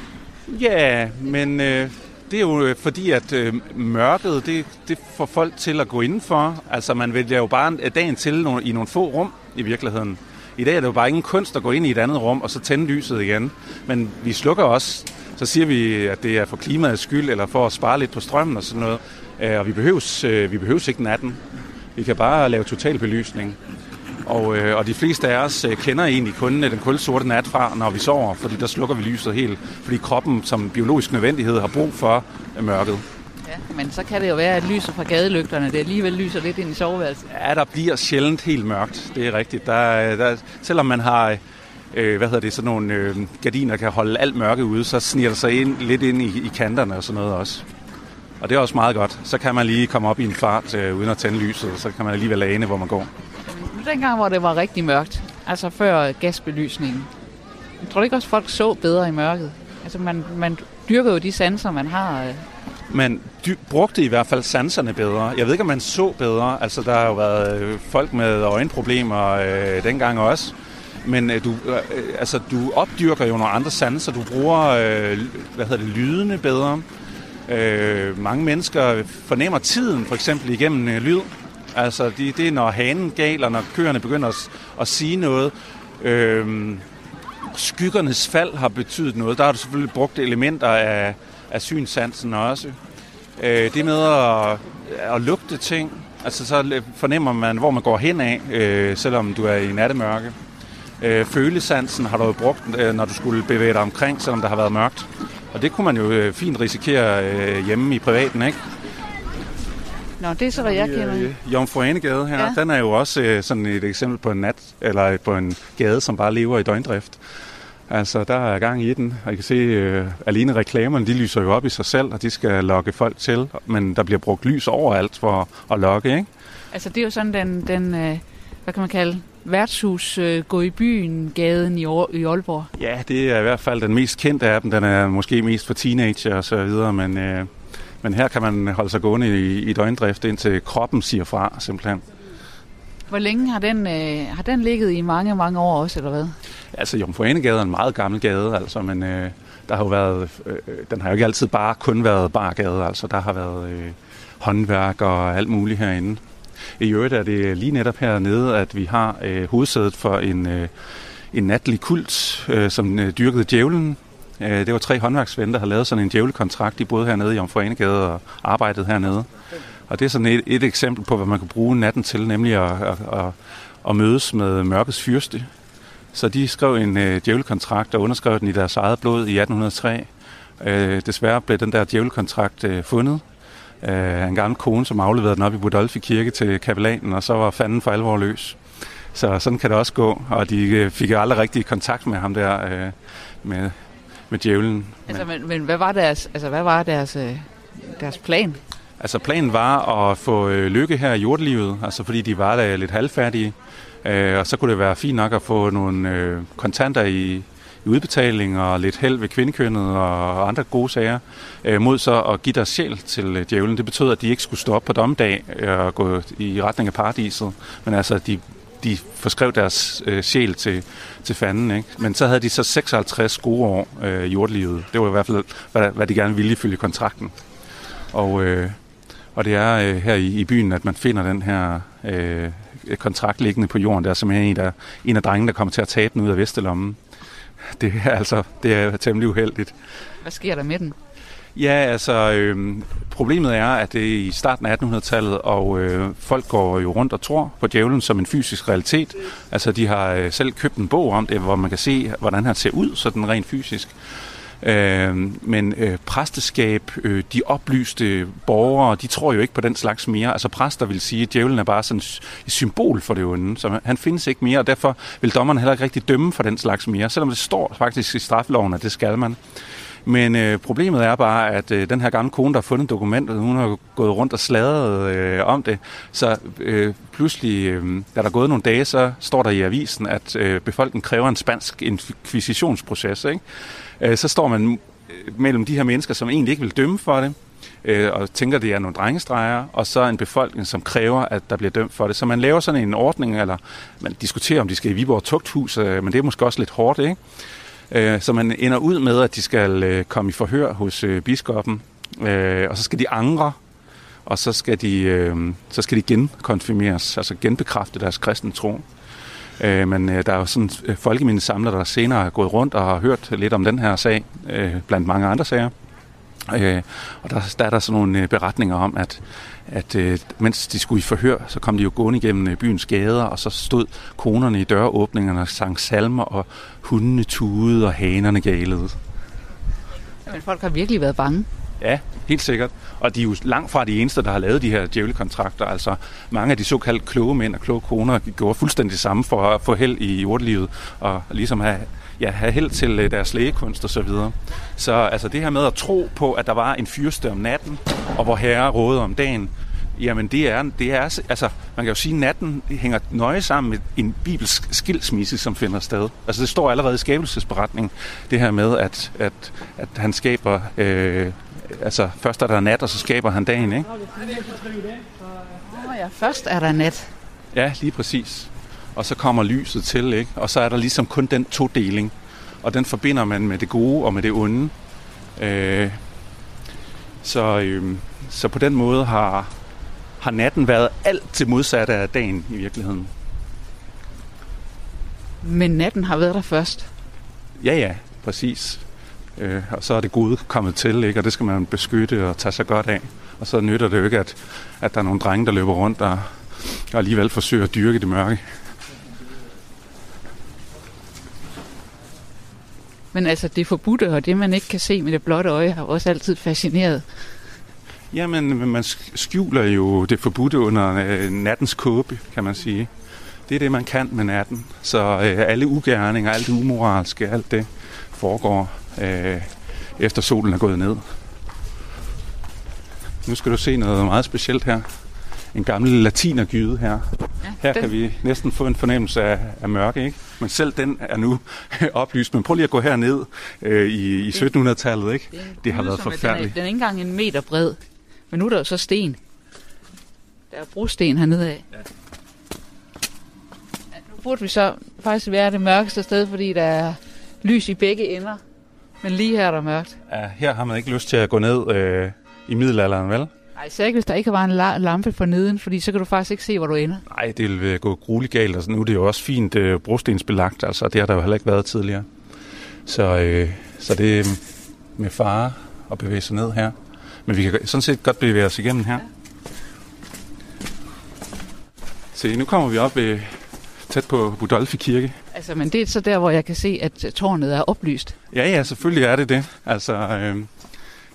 Ja, men øh, det er jo øh, fordi, at øh, mørket, det, det får folk til at gå indenfor. Altså man vælger jo bare dagen til nogle, i nogle få rum i virkeligheden. I dag er det jo bare ingen kunst at gå ind i et andet rum og så tænde lyset igen. Men vi slukker også så siger vi, at det er for klimaets skyld, eller for at spare lidt på strømmen og sådan noget. Øh, og vi behøves, øh, vi behøves ikke natten. Vi kan bare lave total belysning. Og, øh, og de fleste af os kender egentlig kun den kulsorte nat fra, når vi sover, fordi der slukker vi lyset helt. Fordi kroppen som biologisk nødvendighed har brug for mørket. Ja, men så kan det jo være, at lyset fra gadelygterne, det alligevel lyser lidt ind i soveværelset. Ja, der bliver sjældent helt mørkt. Det er rigtigt. Der, der, selvom man har øh, hvad hedder det, sådan nogle øh, gardiner kan holde alt mørke ude, så sniger der sig ind, lidt ind i, i kanterne og sådan noget også. Og det er også meget godt. Så kan man lige komme op i en fart øh, uden at tænde lyset, så kan man alligevel ane, hvor man går. Dengang, hvor det var rigtig mørkt, altså før gasbelysningen, jeg tror ikke også, folk så bedre i mørket? Altså man, man dyrker jo de sanser, man har. Øh. Man dy- brugte i hvert fald sanserne bedre. Jeg ved ikke, om man så bedre. Altså der har jo været øh, folk med øjenproblemer øh, dengang også men øh, du, øh, altså, du opdyrker jo nogle andre sanser. Du bruger øh, hvad hedder det, lydene bedre. Øh, mange mennesker fornemmer tiden, for eksempel igennem øh, lyd. Altså, det, det er, når hanen galer, når køerne begynder at, at sige noget. Øh, skyggernes fald har betydet noget. Der har du selvfølgelig brugt elementer af, af synsansen også. Øh, det med at, at lugte ting, altså så fornemmer man, hvor man går hen af, øh, selvom du er i nattemørke. Øh, følesansen har du jo brugt, øh, når du skulle bevæge dig omkring, selvom der har været mørkt. Og det kunne man jo øh, fint risikere øh, hjemme i privaten, ikke? Nå, det er så, hvad jeg kender. Øh, Jomfru Anegade her, ja. den er jo også øh, sådan et eksempel på en nat, eller på en gade, som bare lever i døgndrift. Altså, der er gang i den, og I kan se, øh, alene reklamerne, de lyser jo op i sig selv, og de skal lokke folk til, men der bliver brugt lys overalt for at lokke, ikke? Altså, det er jo sådan den, den øh, hvad kan man kalde, værtshus øh, gå i byen gaden i, i Aalborg? Ja, det er i hvert fald den mest kendte af dem. Den er måske mest for teenager og så videre, men, øh, men her kan man holde sig gående i, i døgndrift, indtil kroppen siger fra, simpelthen. Hvor længe har den, øh, har den ligget i mange, mange år også, eller hvad? Altså, Jomfru er en meget gammel gade, altså, men øh, der har jo været, øh, den har jo ikke altid bare kun været bargade, altså der har været øh, håndværk og alt muligt herinde. I øvrigt er det lige netop hernede, at vi har øh, hovedsædet for en, øh, en natlig kult, øh, som øh, dyrkede djævlen. Øh, det var tre håndværksvenner, der har lavet sådan en djævlekontrakt. De boede hernede i Omforenegade og arbejdede hernede. Og det er sådan et, et eksempel på, hvad man kan bruge natten til, nemlig at, at, at, at mødes med mørkets fyrste. Så de skrev en øh, djævlekontrakt og underskrev den i deres eget blod i 1803. Øh, desværre blev den der djævlekontrakt øh, fundet, øh, en gammel kone, som afleverede den op i Budolfi Kirke til kapellanen, og så var fanden for alvor løs. Så sådan kan det også gå, og de øh, fik aldrig rigtig kontakt med ham der, øh, med, med djævlen. Altså, men, men hvad var deres, altså, hvad var deres, øh, deres plan? Altså planen var at få øh, lykke her i jordlivet, altså fordi de var da lidt halvfærdige. Øh, og så kunne det være fint nok at få nogle øh, kontanter i, i udbetaling og lidt held ved kvindekønnet og andre gode sager, øh, mod så at give deres sjæl til øh, djævlen. Det betød, at de ikke skulle stå op på dommedag øh, og gå i retning af paradiset, men altså, de de forskrev deres øh, sjæl til, til fanden. Ikke? Men så havde de så 56 gode år øh, jordlivet. Det var i hvert fald, hvad, hvad de gerne ville ifølge kontrakten. Og, øh, og det er øh, her i, i byen, at man finder den her øh, kontrakt liggende på jorden. Der er simpelthen en, der, en af drengene, der kommer til at tage den ud af vestelommen. Det er altså det er temmelig uheldigt. Hvad sker der med den? Ja, altså øh, problemet er, at det er i starten af 1800-tallet, og øh, folk går jo rundt og tror på djævlen som en fysisk realitet. Altså de har øh, selv købt en bog om det, hvor man kan se, hvordan han ser ud, sådan rent fysisk. Øh, men øh, præsteskab, øh, de oplyste borgere, de tror jo ikke på den slags mere. Altså præster vil sige, at djævlen er bare sådan et symbol for det onde, så han findes ikke mere, og derfor vil dommerne heller ikke rigtig dømme for den slags mere, selvom det står faktisk i straffeloven, at det skal man. Men øh, problemet er bare, at øh, den her gamle kone, der har fundet dokumentet, hun har gået rundt og sladret øh, om det. Så øh, pludselig, øh, da der er gået nogle dage, så står der i avisen, at øh, befolkningen kræver en spansk inkvisitionsproces. Ikke? Øh, så står man øh, mellem de her mennesker, som egentlig ikke vil dømme for det, øh, og tænker, det er nogle drengestreger, og så en befolkning, som kræver, at der bliver dømt for det. Så man laver sådan en ordning, eller man diskuterer, om de skal i Viborg Tugthus, øh, men det er måske også lidt hårdt, ikke? Øh, så man ender ud med, at de skal øh, komme i forhør hos øh, biskoppen, øh, og så skal de angre, og så skal de, øh, så skal de genkonfirmeres, altså genbekræfte deres kristne tro. Øh, men øh, der er jo sådan øh, folkemindesamler, der senere er gået rundt og har hørt lidt om den her sag, øh, blandt mange andre sager. Øh, og der, der er der sådan nogle øh, beretninger om, at, at øh, mens de skulle i forhør, så kom de jo gående igennem øh, byens gader, og så stod konerne i døråbningerne og sang salmer, og hundene tudede, og hanerne galede. Men folk har virkelig været bange. Ja, helt sikkert. Og de er jo langt fra de eneste, der har lavet de her djævlekontrakter. Altså mange af de såkaldt kloge mænd og kloge koner gjorde fuldstændig samme for at få held i jordlivet, og ligesom have ja, have held til øh, deres lægekunst og så videre. Så altså det her med at tro på, at der var en fyrste om natten, og hvor herre rådede om dagen, jamen det er, det er, altså man kan jo sige, at natten hænger nøje sammen med en bibelsk skilsmisse, som finder sted. Altså det står allerede i skabelsesberetningen, det her med, at, at, at han skaber, øh, altså først er der nat, og så skaber han dagen, ikke? Oh ja, først er der nat. Ja, lige præcis og så kommer lyset til, ikke? og så er der ligesom kun den todeling, og den forbinder man med det gode og med det onde. Øh, så, øh, så på den måde har, har natten været alt til modsatte af dagen i virkeligheden. Men natten har været der først? Ja, ja, præcis. Øh, og så er det gode kommet til, ikke? og det skal man beskytte og tage sig godt af. Og så nytter det jo ikke, at, at der er nogle drenge, der løber rundt og, og alligevel forsøger at dyrke det mørke. Men altså det forbudte og det, man ikke kan se med det blotte øje, har også altid fascineret. Jamen, man skjuler jo det forbudte under øh, nattens kåbe, kan man sige. Det er det, man kan med natten. Så øh, alle ugerninger, alt det umoralske, alt det foregår øh, efter solen er gået ned. Nu skal du se noget meget specielt her en gammel latinergyde her. Ja, her den. kan vi næsten få en fornemmelse af, af mørke, ikke? Men selv den er nu oplyst. Men prøv lige at gå herned øh, i, i 1700-tallet, ikke? Det, det har været forfærdeligt. Den er, den er ikke engang en meter bred, men nu er der jo så sten. Der er brosten hernede af. Ja. Ja, nu burde vi så faktisk være det mørkeste sted, fordi der er lys i begge ender. Men lige her er der mørkt. Ja, her har man ikke lyst til at gå ned øh, i middelalderen, vel? Nej, så ikke hvis der ikke var en lampe for neden, fordi så kan du faktisk ikke se, hvor du ender. Nej, det vil gå grueligt galt. Altså, nu er det jo også fint øh, brostensbelagt, altså det har der jo heller ikke været tidligere. Så, øh, så det er med fare at bevæge sig ned her. Men vi kan sådan set godt bevæge os igennem her. Ja. Se, nu kommer vi op øh, tæt på Budolfi Kirke. Altså, men det er så der, hvor jeg kan se, at tårnet er oplyst. Ja, ja, selvfølgelig er det det. Altså, øh,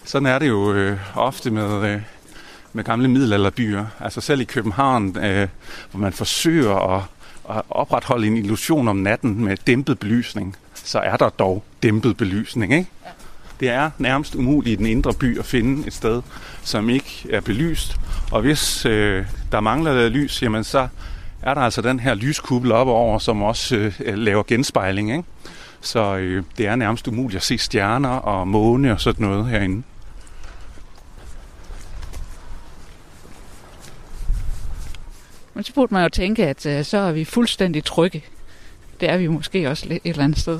sådan er det jo øh, ofte med, øh, med gamle middelalderbyer. Altså selv i København, øh, hvor man forsøger at, at opretholde en illusion om natten med dæmpet belysning, så er der dog dæmpet belysning, ikke? Ja. Det er nærmest umuligt i den indre by at finde et sted, som ikke er belyst. Og hvis øh, der mangler lys, jamen så er der altså den her lyskuppel op over, som også øh, laver genspejling. Ikke? Så øh, det er nærmest umuligt at se stjerner og måne og sådan noget herinde. Men så burde man jo tænke, at øh, så er vi fuldstændig trygge. Det er vi måske også et eller andet sted.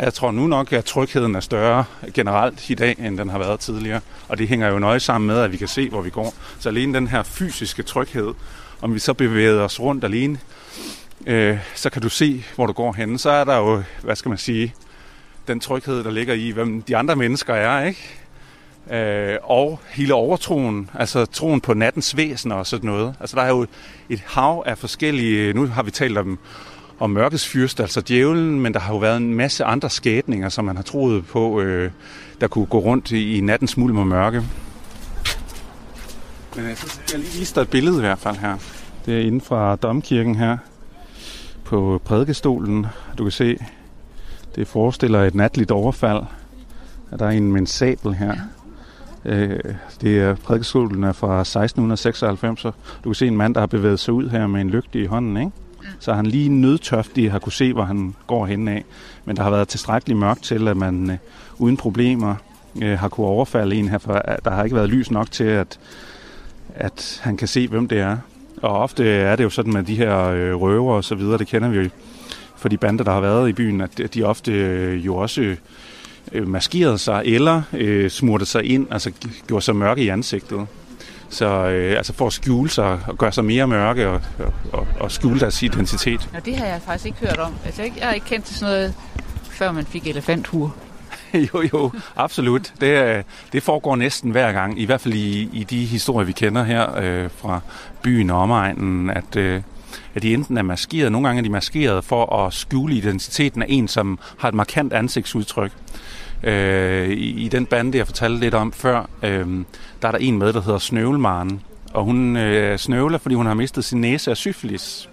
Jeg tror nu nok, at trygheden er større generelt i dag, end den har været tidligere. Og det hænger jo nøje sammen med, at vi kan se, hvor vi går. Så alene den her fysiske tryghed, om vi så bevæger os rundt alene, øh, så kan du se, hvor du går hen. Så er der jo, hvad skal man sige, den tryghed, der ligger i, hvem de andre mennesker er, ikke? Øh, og hele overtroen, altså troen på nattens væsener og sådan noget. Altså der er jo et hav af forskellige, nu har vi talt om, om mørkets fyrste, altså djævlen, men der har jo været en masse andre skæbninger, som man har troet på, øh, der kunne gå rundt i, i nattens mulm og mørke. Men jeg synes, jeg lige vise dig et billede i hvert fald her. Det er inden fra domkirken her på prædikestolen. Du kan se, det forestiller et natligt overfald. Der er en med en sabel her. Øh, det er prædikestolen er fra 1696, så du kan se en mand, der har bevæget sig ud her med en lygte i hånden, ikke? Så han lige nødtørftig har kunne se, hvor han går hen af. Men der har været tilstrækkeligt mørkt til, at man øh, uden problemer øh, har kunne overfalde en her, for der har ikke været lys nok til, at, at han kan se, hvem det er. Og ofte er det jo sådan med de her øh, røver og så videre, det kender vi jo for de bander, der har været i byen, at de ofte øh, jo også øh, maskerede sig eller øh, smurte sig ind, altså gjorde sig mørke i ansigtet. Så øh, altså for at skjule sig og gøre sig mere mørke og, og, og skjule deres identitet. Ja, det har jeg faktisk ikke hørt om. Altså, jeg har ikke kendt til sådan noget, før man fik elefanthuer. jo, jo, absolut. Det, øh, det foregår næsten hver gang, i hvert fald i, i de historier, vi kender her øh, fra byen og omegnen, at, øh, at de enten er maskeret, nogle gange er de maskeret for at skjule identiteten af en, som har et markant ansigtsudtryk. Øh, i, I den bande, jeg fortalte lidt om før, øh, der er der en med, der hedder Snøvlemaren. Og hun øh, snøvler, fordi hun har mistet sin næse af syfilis.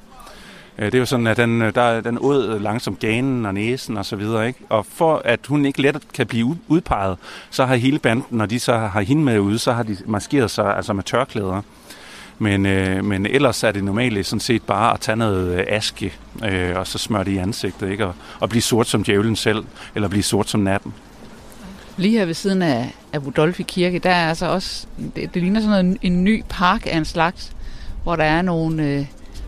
Øh, det er jo sådan, at den, øh, der, den ud langsomt ganen og næsen og så videre. Ikke? Og for at hun ikke let kan blive udpeget, så har hele banden, når de så har hende med ude, så har de maskeret sig altså med tørklæder. Men, øh, men ellers er det normalt sådan set bare at tage noget øh, aske, øh, og så smøre det i ansigtet, ikke? Og, og blive sort som djævlen selv, eller blive sort som natten. Lige her ved siden af, af Rudolfi Kirke, der er altså også, det, det ligner sådan en, en ny park af en slags, hvor der er nogle øh,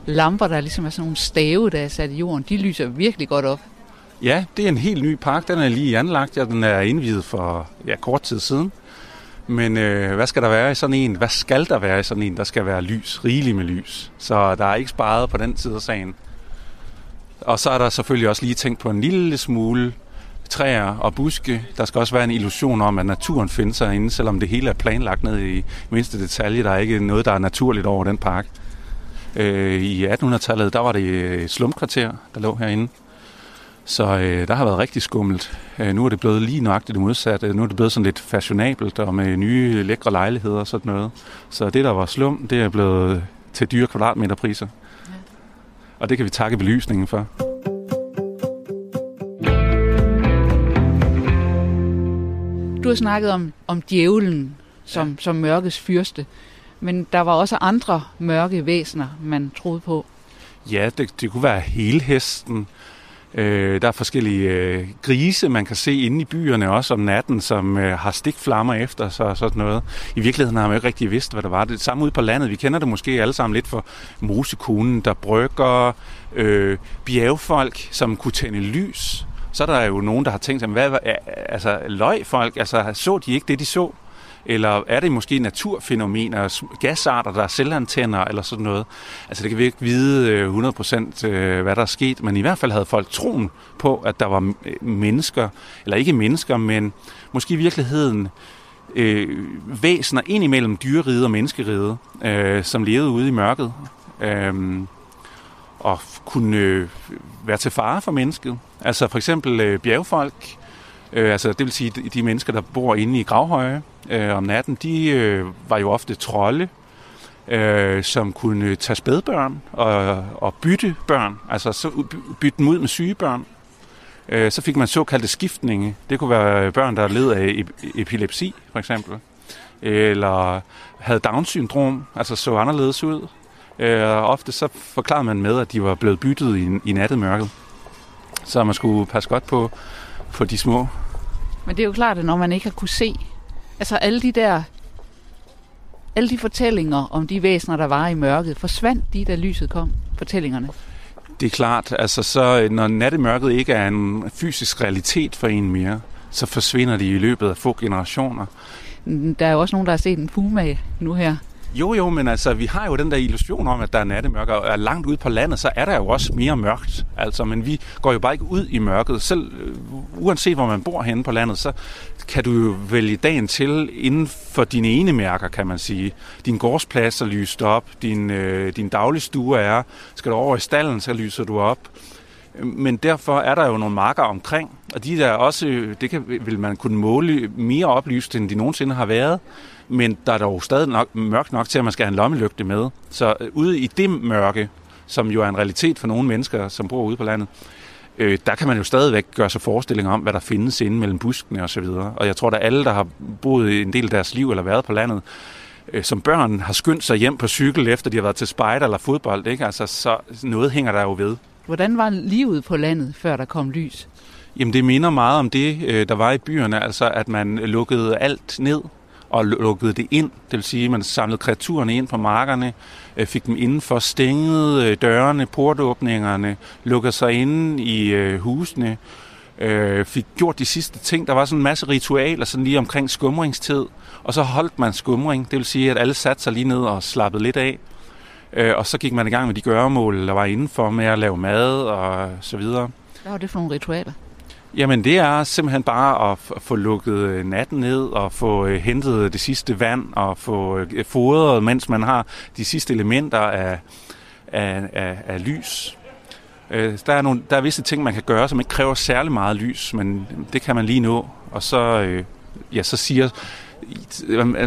lamper, der ligesom er sådan nogle stave, der er sat i jorden. De lyser virkelig godt op. Ja, det er en helt ny park. Den er lige anlagt. Ja, den er indvidet for ja, kort tid siden. Men øh, hvad skal der være i sådan en? Hvad skal der være i sådan en? Der skal være lys, rigeligt med lys. Så der er ikke sparet på den side af sagen. Og så er der selvfølgelig også lige tænkt på en lille smule træer og buske. Der skal også være en illusion om, at naturen findes herinde, selvom det hele er planlagt ned i mindste detalje. Der er ikke noget, der er naturligt over den park. Øh, I 1800-tallet, der var det et slumkvarter, der lå herinde. Så øh, der har været rigtig skummelt. Øh, nu er det blevet lige nøjagtigt det modsatte. Nu er det blevet sådan lidt fashionabelt og med nye lækre lejligheder og sådan noget. Så det, der var slum, det er blevet til dyre kvadratmeterpriser. Ja. Og det kan vi takke belysningen for. Du har snakket om, om djævlen som, ja. som mørkets fyrste, men der var også andre mørke væsener, man troede på. Ja, det, det kunne være hele hesten. Øh, der er forskellige øh, grise, man kan se inde i byerne også om natten, som øh, har stikflammer efter sig og sådan noget. I virkeligheden har man jo ikke rigtig vidst, hvad det var. Det det samme ude på landet. Vi kender det måske alle sammen lidt for mosekonen, der brygger, øh, bjergfolk, som kunne tænde lys så er der jo nogen, der har tænkt sig, hvad, altså løg folk, altså så de ikke det, de så? Eller er det måske naturfænomener, gasarter, der er selvantænder eller sådan noget? Altså det kan vi ikke vide øh, 100% øh, hvad der er sket, men i hvert fald havde folk troen på, at der var øh, mennesker, eller ikke mennesker, men måske i virkeligheden øh, væsener ind imellem dyreride og menneskeride, øh, som levede ude i mørket. Øh, og kunne øh, være til fare for mennesket. Altså for eksempel øh, bjergfolk, øh, altså det vil sige de, de mennesker, der bor inde i gravhøje øh, om natten, de øh, var jo ofte trolde, øh, som kunne tage spædbørn og, og bytte børn, altså så bytte dem ud med syge børn. Øh, så fik man såkaldte skiftninge. Det kunne være børn, der led af epilepsi, for eksempel. Eller havde Down-syndrom, altså så anderledes ud Øh, ofte så forklarede man med, at de var blevet byttet i, i nattemørket. Så man skulle passe godt på, på de små. Men det er jo klart, at når man ikke har kunne se, altså alle de der, alle de fortællinger om de væsener, der var i mørket, forsvandt de, da lyset kom, fortællingerne? Det er klart, altså så når nattemørket ikke er en fysisk realitet for en mere, så forsvinder de i løbet af få generationer. Der er jo også nogen, der har set en puma nu her. Jo, jo, men altså, vi har jo den der illusion om, at der er nattemørke, og er langt ude på landet, så er der jo også mere mørkt. Altså, men vi går jo bare ikke ud i mørket. Selv øh, uanset hvor man bor henne på landet, så kan du jo vælge dagen til inden for dine ene mærker, kan man sige. Din gårdsplads er lyst op, din, øh, din dagligstue er, skal du over i stallen, så lyser du op. Men derfor er der jo nogle marker omkring, og de der også, øh, det kan, vil man kunne måle mere oplyst, end de nogensinde har været men der er dog stadig nok, mørkt nok til, at man skal have en lommelygte med. Så øh, ude i det mørke, som jo er en realitet for nogle mennesker, som bor ude på landet, øh, der kan man jo stadigvæk gøre sig forestillinger om, hvad der findes inde mellem buskene osv. Og, og jeg tror, at alle, der har boet en del af deres liv eller været på landet, øh, som børn har skyndt sig hjem på cykel, efter de har været til spejder eller fodbold. Ikke? Altså, så noget hænger der jo ved. Hvordan var livet på landet, før der kom lys? Jamen det minder meget om det, øh, der var i byerne, altså at man lukkede alt ned og lukkede det ind. Det vil sige, at man samlede kreaturerne ind på markerne, øh, fik dem indenfor, stængede øh, dørene, portåbningerne, lukkede sig inde i øh, husene, fik gjort de sidste ting. Der var sådan en masse ritualer sådan lige omkring skumringstid, og så holdt man skumring. Det vil sige, at alle satte sig lige ned og slappede lidt af. Og så gik man i gang med de gøremål, der var indenfor med at lave mad og så videre. Hvad var det for nogle ritualer? Jamen det er simpelthen bare at få lukket øh, natten ned og få øh, hentet det sidste vand og få øh, fodret, mens man har de sidste elementer af, af, af, af lys. Der er, nogle, der er visse ting, man kan gøre, som ikke kræver særlig meget lys, men det kan man lige nå. Og så, ja, så siger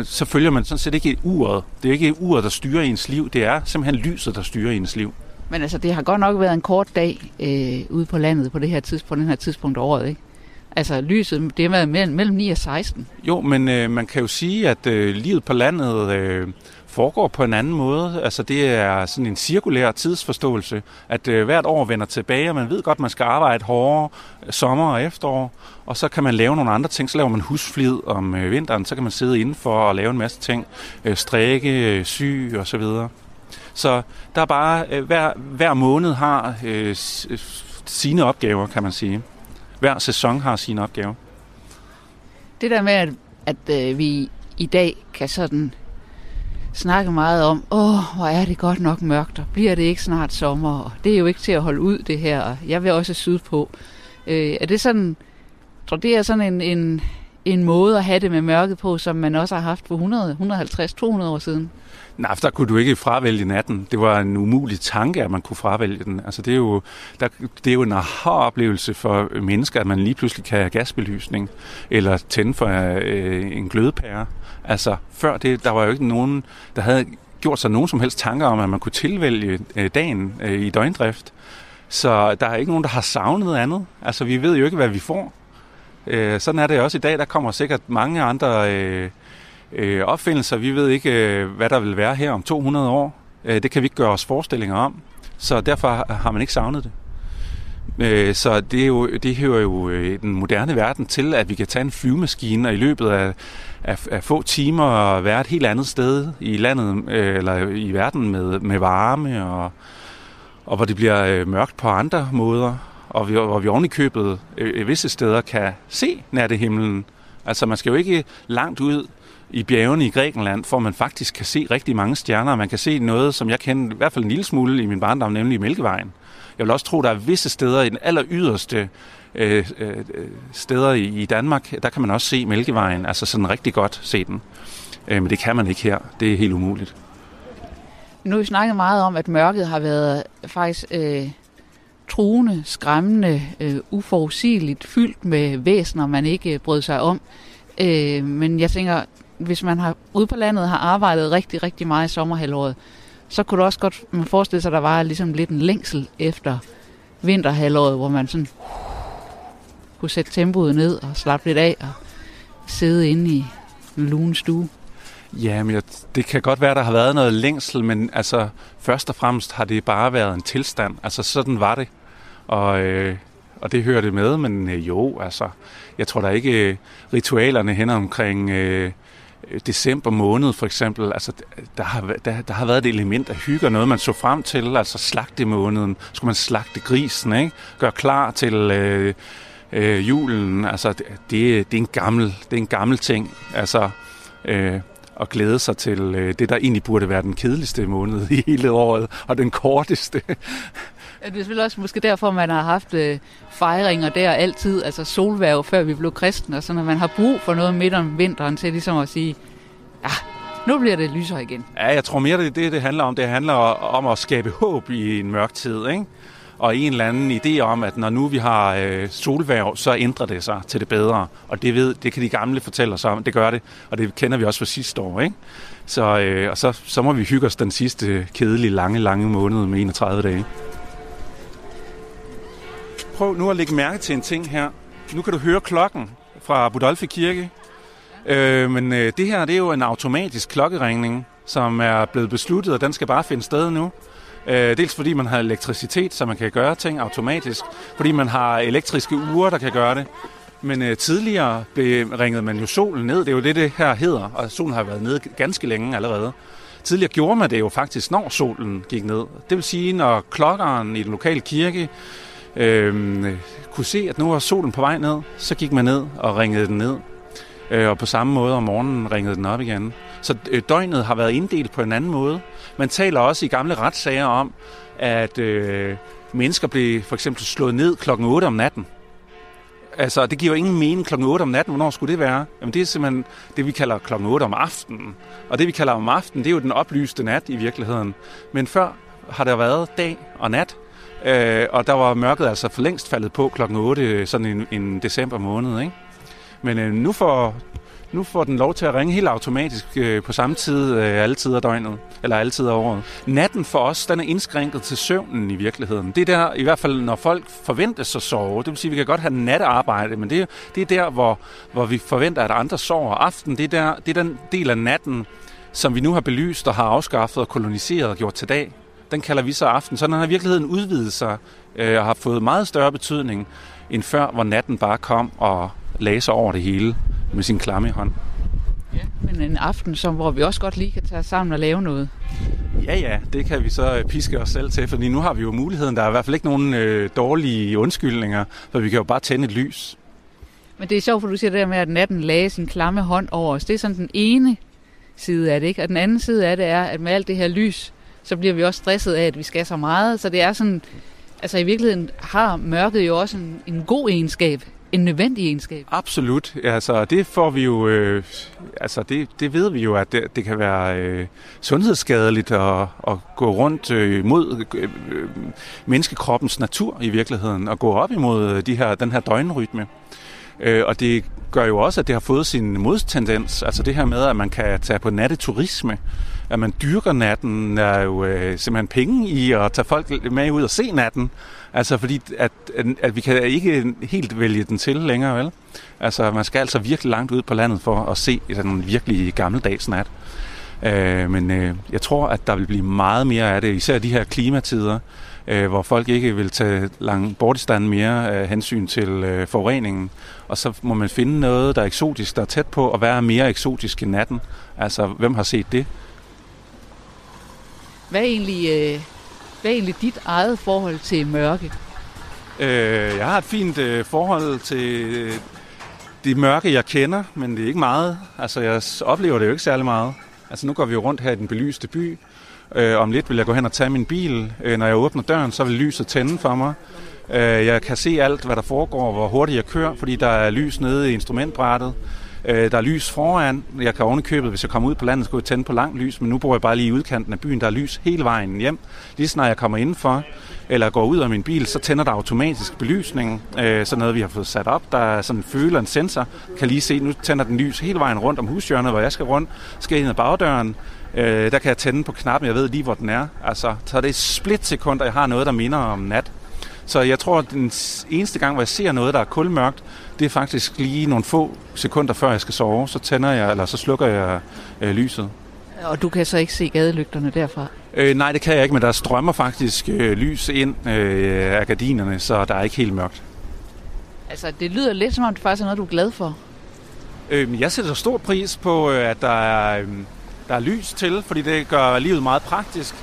så følger man sådan set ikke uret. Det er ikke uret, der styrer ens liv. Det er simpelthen lyset, der styrer ens liv. Men altså, det har godt nok været en kort dag øh, ude på landet på det her tidspunkt, på den her tidspunkt af året, ikke? Altså lyset, det har været mellem, mellem 9 og 16. Jo, men øh, man kan jo sige, at øh, livet på landet øh, foregår på en anden måde. Altså det er sådan en cirkulær tidsforståelse, at øh, hvert år vender tilbage, og man ved godt, at man skal arbejde hårdere øh, sommer og efterår, og så kan man lave nogle andre ting. Så laver man husflid om øh, vinteren, så kan man sidde indenfor og lave en masse ting, øh, strække, øh, sy og så videre. Så der er bare, øh, hver, hver måned har øh, øh, sine opgaver, kan man sige. Hver sæson har sine opgaver. Det der med, at, at øh, vi i dag kan sådan snakke meget om, åh, hvor er det godt nok mørkt, og bliver det ikke snart sommer, og det er jo ikke til at holde ud, det her, og jeg vil også sydpå. Øh, er det sådan, tror det er sådan en, en, en måde at have det med mørket på, som man også har haft for 100, 150, 200 år siden? Nej, der kunne du ikke fravælge natten. Det var en umulig tanke, at man kunne fravælge den. Altså, det er jo, der, det er jo en aha-oplevelse for mennesker, at man lige pludselig kan have gasbelysning, eller tænde for øh, en glødepære. Altså, før det, der var jo ikke nogen, der havde gjort sig nogen som helst tanker om, at man kunne tilvælge øh, dagen øh, i døgndrift. Så der er ikke nogen, der har savnet andet. Altså, vi ved jo ikke, hvad vi får. Øh, sådan er det også i dag. Der kommer sikkert mange andre... Øh, øh, opfindelser. Vi ved ikke, øh, hvad der vil være her om 200 år. Øh, det kan vi ikke gøre os forestillinger om. Så derfor har man ikke savnet det. Øh, så det, er jo, det hører jo øh, den moderne verden til, at vi kan tage en flyvemaskine og i løbet af, af, af få timer være et helt andet sted i landet øh, eller i verden med, med varme og, og hvor det bliver øh, mørkt på andre måder og vi, hvor vi oven i købet øh, øh visse steder kan se himlen. Altså man skal jo ikke langt ud i bjergene i Grækenland, for man faktisk kan se rigtig mange stjerner. Man kan se noget, som jeg kender i hvert fald en lille smule i min barndom, nemlig Mælkevejen. Jeg vil også tro, der er visse steder i den aller yderste øh, øh, steder i, i Danmark, der kan man også se Mælkevejen, altså sådan rigtig godt se den. Øh, men det kan man ikke her. Det er helt umuligt. Nu har vi snakket meget om, at mørket har været øh, faktisk øh, truende, skræmmende, øh, uforudsigeligt, fyldt med væsener, man ikke øh, brød sig om. Øh, men jeg tænker, hvis man har ude på landet har arbejdet rigtig, rigtig meget i sommerhalvåret, så kunne du også godt man forestille sig, at der var ligesom lidt en længsel efter vinterhalvåret, hvor man sådan kunne sætte tempoet ned og slappe lidt af og sidde inde i en lun stue. Ja, men det kan godt være, der har været noget længsel, men altså først og fremmest har det bare været en tilstand. Altså sådan var det. Og, øh, og det hører det med, men øh, jo, altså, jeg tror da ikke øh, ritualerne hen omkring øh, Øh, december måned for eksempel, altså der har, der, der har været et element af hygge noget, man så frem til, altså slagte måneden, skulle man slagte grisen, ikke? Gør klar til øh, øh, julen, altså det, det, er en gammel, det er en gammel ting, altså øh, at glæde sig til øh, det, der egentlig burde være den kedeligste måned i hele året, og den korteste. Ja, det er selvfølgelig også måske derfor, man har haft øh, fejringer der altid, altså solværv, før vi blev kristne, og så når man har brug for noget midt om vinteren til ligesom at sige, ja, nu bliver det lysere igen. Ja, jeg tror mere, det er det, det handler om. Det handler om at skabe håb i en mørk tid, ikke? Og en eller anden idé om, at når nu vi har øh, solværv, så ændrer det sig til det bedre. Og det ved, det kan de gamle fortælle os om. Det gør det, og det kender vi også fra sidste år. Ikke? Så, øh, og så, så må vi hygge os den sidste kedelige, lange, lange måned med 31 dage. Prøv nu at lægge mærke til en ting her. Nu kan du høre klokken fra Budolfi Kirke. Øh, men øh, det her det er jo en automatisk klokkeringning, som er blevet besluttet, og den skal bare finde sted nu. Øh, dels fordi man har elektricitet, så man kan gøre ting automatisk. Fordi man har elektriske ure, der kan gøre det. Men øh, tidligere ringede man jo solen ned. Det er jo det, det her hedder. Og solen har været nede ganske længe allerede. Tidligere gjorde man det jo faktisk, når solen gik ned. Det vil sige, når klokkeren i den lokale kirke øh, kunne se, at nu var solen på vej ned, så gik man ned og ringede den ned. Øh, og på samme måde om morgenen ringede den op igen. Så øh, døgnet har været inddelt på en anden måde. Man taler også i gamle retssager om, at øh, mennesker blev for eksempel slået ned klokken 8 om natten. Altså, det giver jo ingen mening klokken 8 om natten. Hvornår skulle det være? Jamen, det er simpelthen det, vi kalder klokken 8 om aftenen. Og det, vi kalder om aftenen, det er jo den oplyste nat i virkeligheden. Men før har der været dag og nat, øh, og der var mørket altså for længst faldet på klokken 8, øh, sådan en, en december måned, ikke? Men øh, nu får nu får den lov til at ringe helt automatisk øh, på samme tid øh, alle tider af døgnet, eller alle tider af året. Natten for os, den er indskrænket til søvnen i virkeligheden. Det er der, i hvert fald når folk forventes at sove, det vil sige, at vi kan godt have nattearbejde, men det, det er der, hvor, hvor vi forventer, at andre sover. Aften, det er, der, det er den del af natten, som vi nu har belyst og har afskaffet og koloniseret og gjort til dag. Den kalder vi så aften. Så den har i virkeligheden udvidet sig øh, og har fået meget større betydning end før, hvor natten bare kom og sig over det hele med sin klamme hånd. Ja, men en aften, som, hvor vi også godt lige kan tage sammen og lave noget. Ja, ja, det kan vi så øh, piske os selv til, fordi nu har vi jo muligheden. Der er i hvert fald ikke nogen øh, dårlige undskyldninger, for vi kan jo bare tænde et lys. Men det er sjovt, for du siger det der med, at natten lagde sin klamme hånd over os. Det er sådan den ene side af det, ikke? Og den anden side af det er, at med alt det her lys, så bliver vi også stresset af, at vi skal så meget. Så det er sådan, altså i virkeligheden har mørket jo også en, en god egenskab en nødvendig egenskab. Absolut. Altså, det får vi jo, øh, altså det, det ved vi jo, at det, det kan være øh, sundhedsskadeligt at, at gå rundt øh, mod øh, øh, menneskekroppens natur i virkeligheden, og gå op imod øh, de her, den her døgnrytme. Øh, og det gør jo også, at det har fået sin modtendens. Altså det her med, at man kan tage på natteturisme, at man dyrker natten, er jo øh, simpelthen penge i at tage folk med ud og se natten. Altså fordi, at, at, at vi kan ikke helt vælge den til længere, vel? Altså man skal altså virkelig langt ud på landet for at se den virkelig gammeldags nat. Øh, men øh, jeg tror, at der vil blive meget mere af det, især de her klimatider, øh, hvor folk ikke vil tage lang bortstand mere af hensyn til øh, forureningen. Og så må man finde noget, der er eksotisk, der er tæt på, og være mere eksotisk i natten. Altså, hvem har set det? Hvad er egentlig, øh, hvad er egentlig dit eget forhold til mørke? Øh, jeg har et fint øh, forhold til øh, det mørke, jeg kender, men det er ikke meget. Altså, jeg oplever det jo ikke særlig meget. Altså, nu går vi jo rundt her i den belyste by. Øh, om lidt vil jeg gå hen og tage min bil. Øh, når jeg åbner døren, så vil lyset tænde for mig. Øh, jeg kan se alt, hvad der foregår, hvor hurtigt jeg kører, fordi der er lys nede i instrumentbrættet. Øh, der er lys foran. Jeg kan ovenikøbet, hvis jeg kommer ud på landet, skulle jeg tænde på langt lys, men nu bor jeg bare lige i udkanten af byen. Der er lys hele vejen hjem. Lige snart jeg kommer indenfor, eller går ud af min bil, så tænder der automatisk belysning. Øh, sådan noget, vi har fået sat op. Der er sådan en føler, en sensor. Kan lige se, nu tænder den lys hele vejen rundt om hushjørnet, hvor jeg skal rundt. Skal ind ad bagdøren. Øh, der kan jeg tænde på knappen, jeg ved lige, hvor den er. Altså, så er det et split og jeg har noget, der minder om nat. Så jeg tror, at den eneste gang, hvor jeg ser noget, der er kulmørkt, det er faktisk lige nogle få sekunder før jeg skal sove. Så tænder jeg, eller så slukker jeg øh, lyset. Og du kan så ikke se gadelygterne derfra? Øh, nej, det kan jeg ikke, men der strømmer faktisk øh, lys ind øh, af gardinerne, så der er ikke helt mørkt. Altså, det lyder lidt som om, det faktisk er noget, du er glad for. Øh, jeg sætter stor pris på, øh, at der er, øh, der er lys til, fordi det gør livet meget praktisk.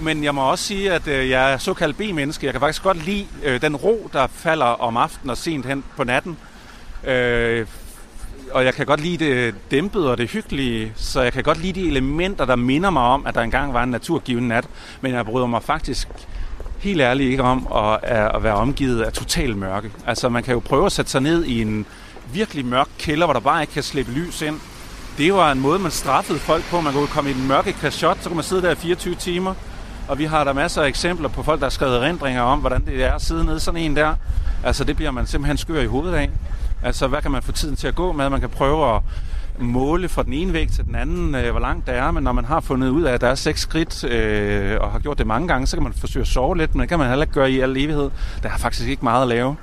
Men jeg må også sige, at øh, jeg er såkaldt B-menneske. Jeg kan faktisk godt lide øh, den ro, der falder om aftenen og sent hen på natten. Øh, og jeg kan godt lide det dæmpede og det hyggelige, så jeg kan godt lide de elementer, der minder mig om, at der engang var en naturgiven nat. Men jeg bryder mig faktisk helt ærligt ikke om at, at være omgivet af total mørke. Altså man kan jo prøve at sætte sig ned i en virkelig mørk kælder, hvor der bare ikke kan slippe lys ind. Det var en måde, man straffede folk på. Man kunne komme i den mørke kashot, så kunne man sidde der i 24 timer. Og vi har der masser af eksempler på folk, der har skrevet erindringer om, hvordan det er at sidde nede sådan en der. Altså det bliver man simpelthen skør i hovedet af. Altså, hvad kan man få tiden til at gå med? Man kan prøve at måle fra den ene væg til den anden, øh, hvor langt der er, men når man har fundet ud af, at der er seks skridt, øh, og har gjort det mange gange, så kan man forsøge at sove lidt, men det kan man heller ikke gøre i al evighed. Der er faktisk ikke meget at lave.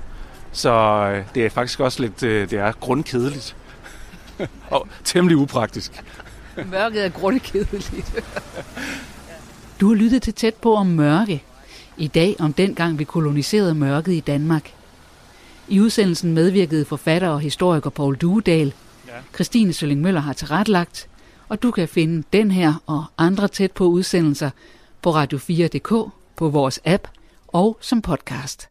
Så øh, det er faktisk også lidt, øh, det er grundkedeligt og temmelig upraktisk. Mørket er grundkedeligt. du har lyttet til tæt på om mørke. I dag om dengang vi koloniserede mørket i Danmark. I udsendelsen medvirkede forfatter og historiker Paul Duedal. Ja. Christine Sølling Møller har tilrettelagt, og du kan finde den her og andre tæt på udsendelser på radio4.dk, på vores app og som podcast.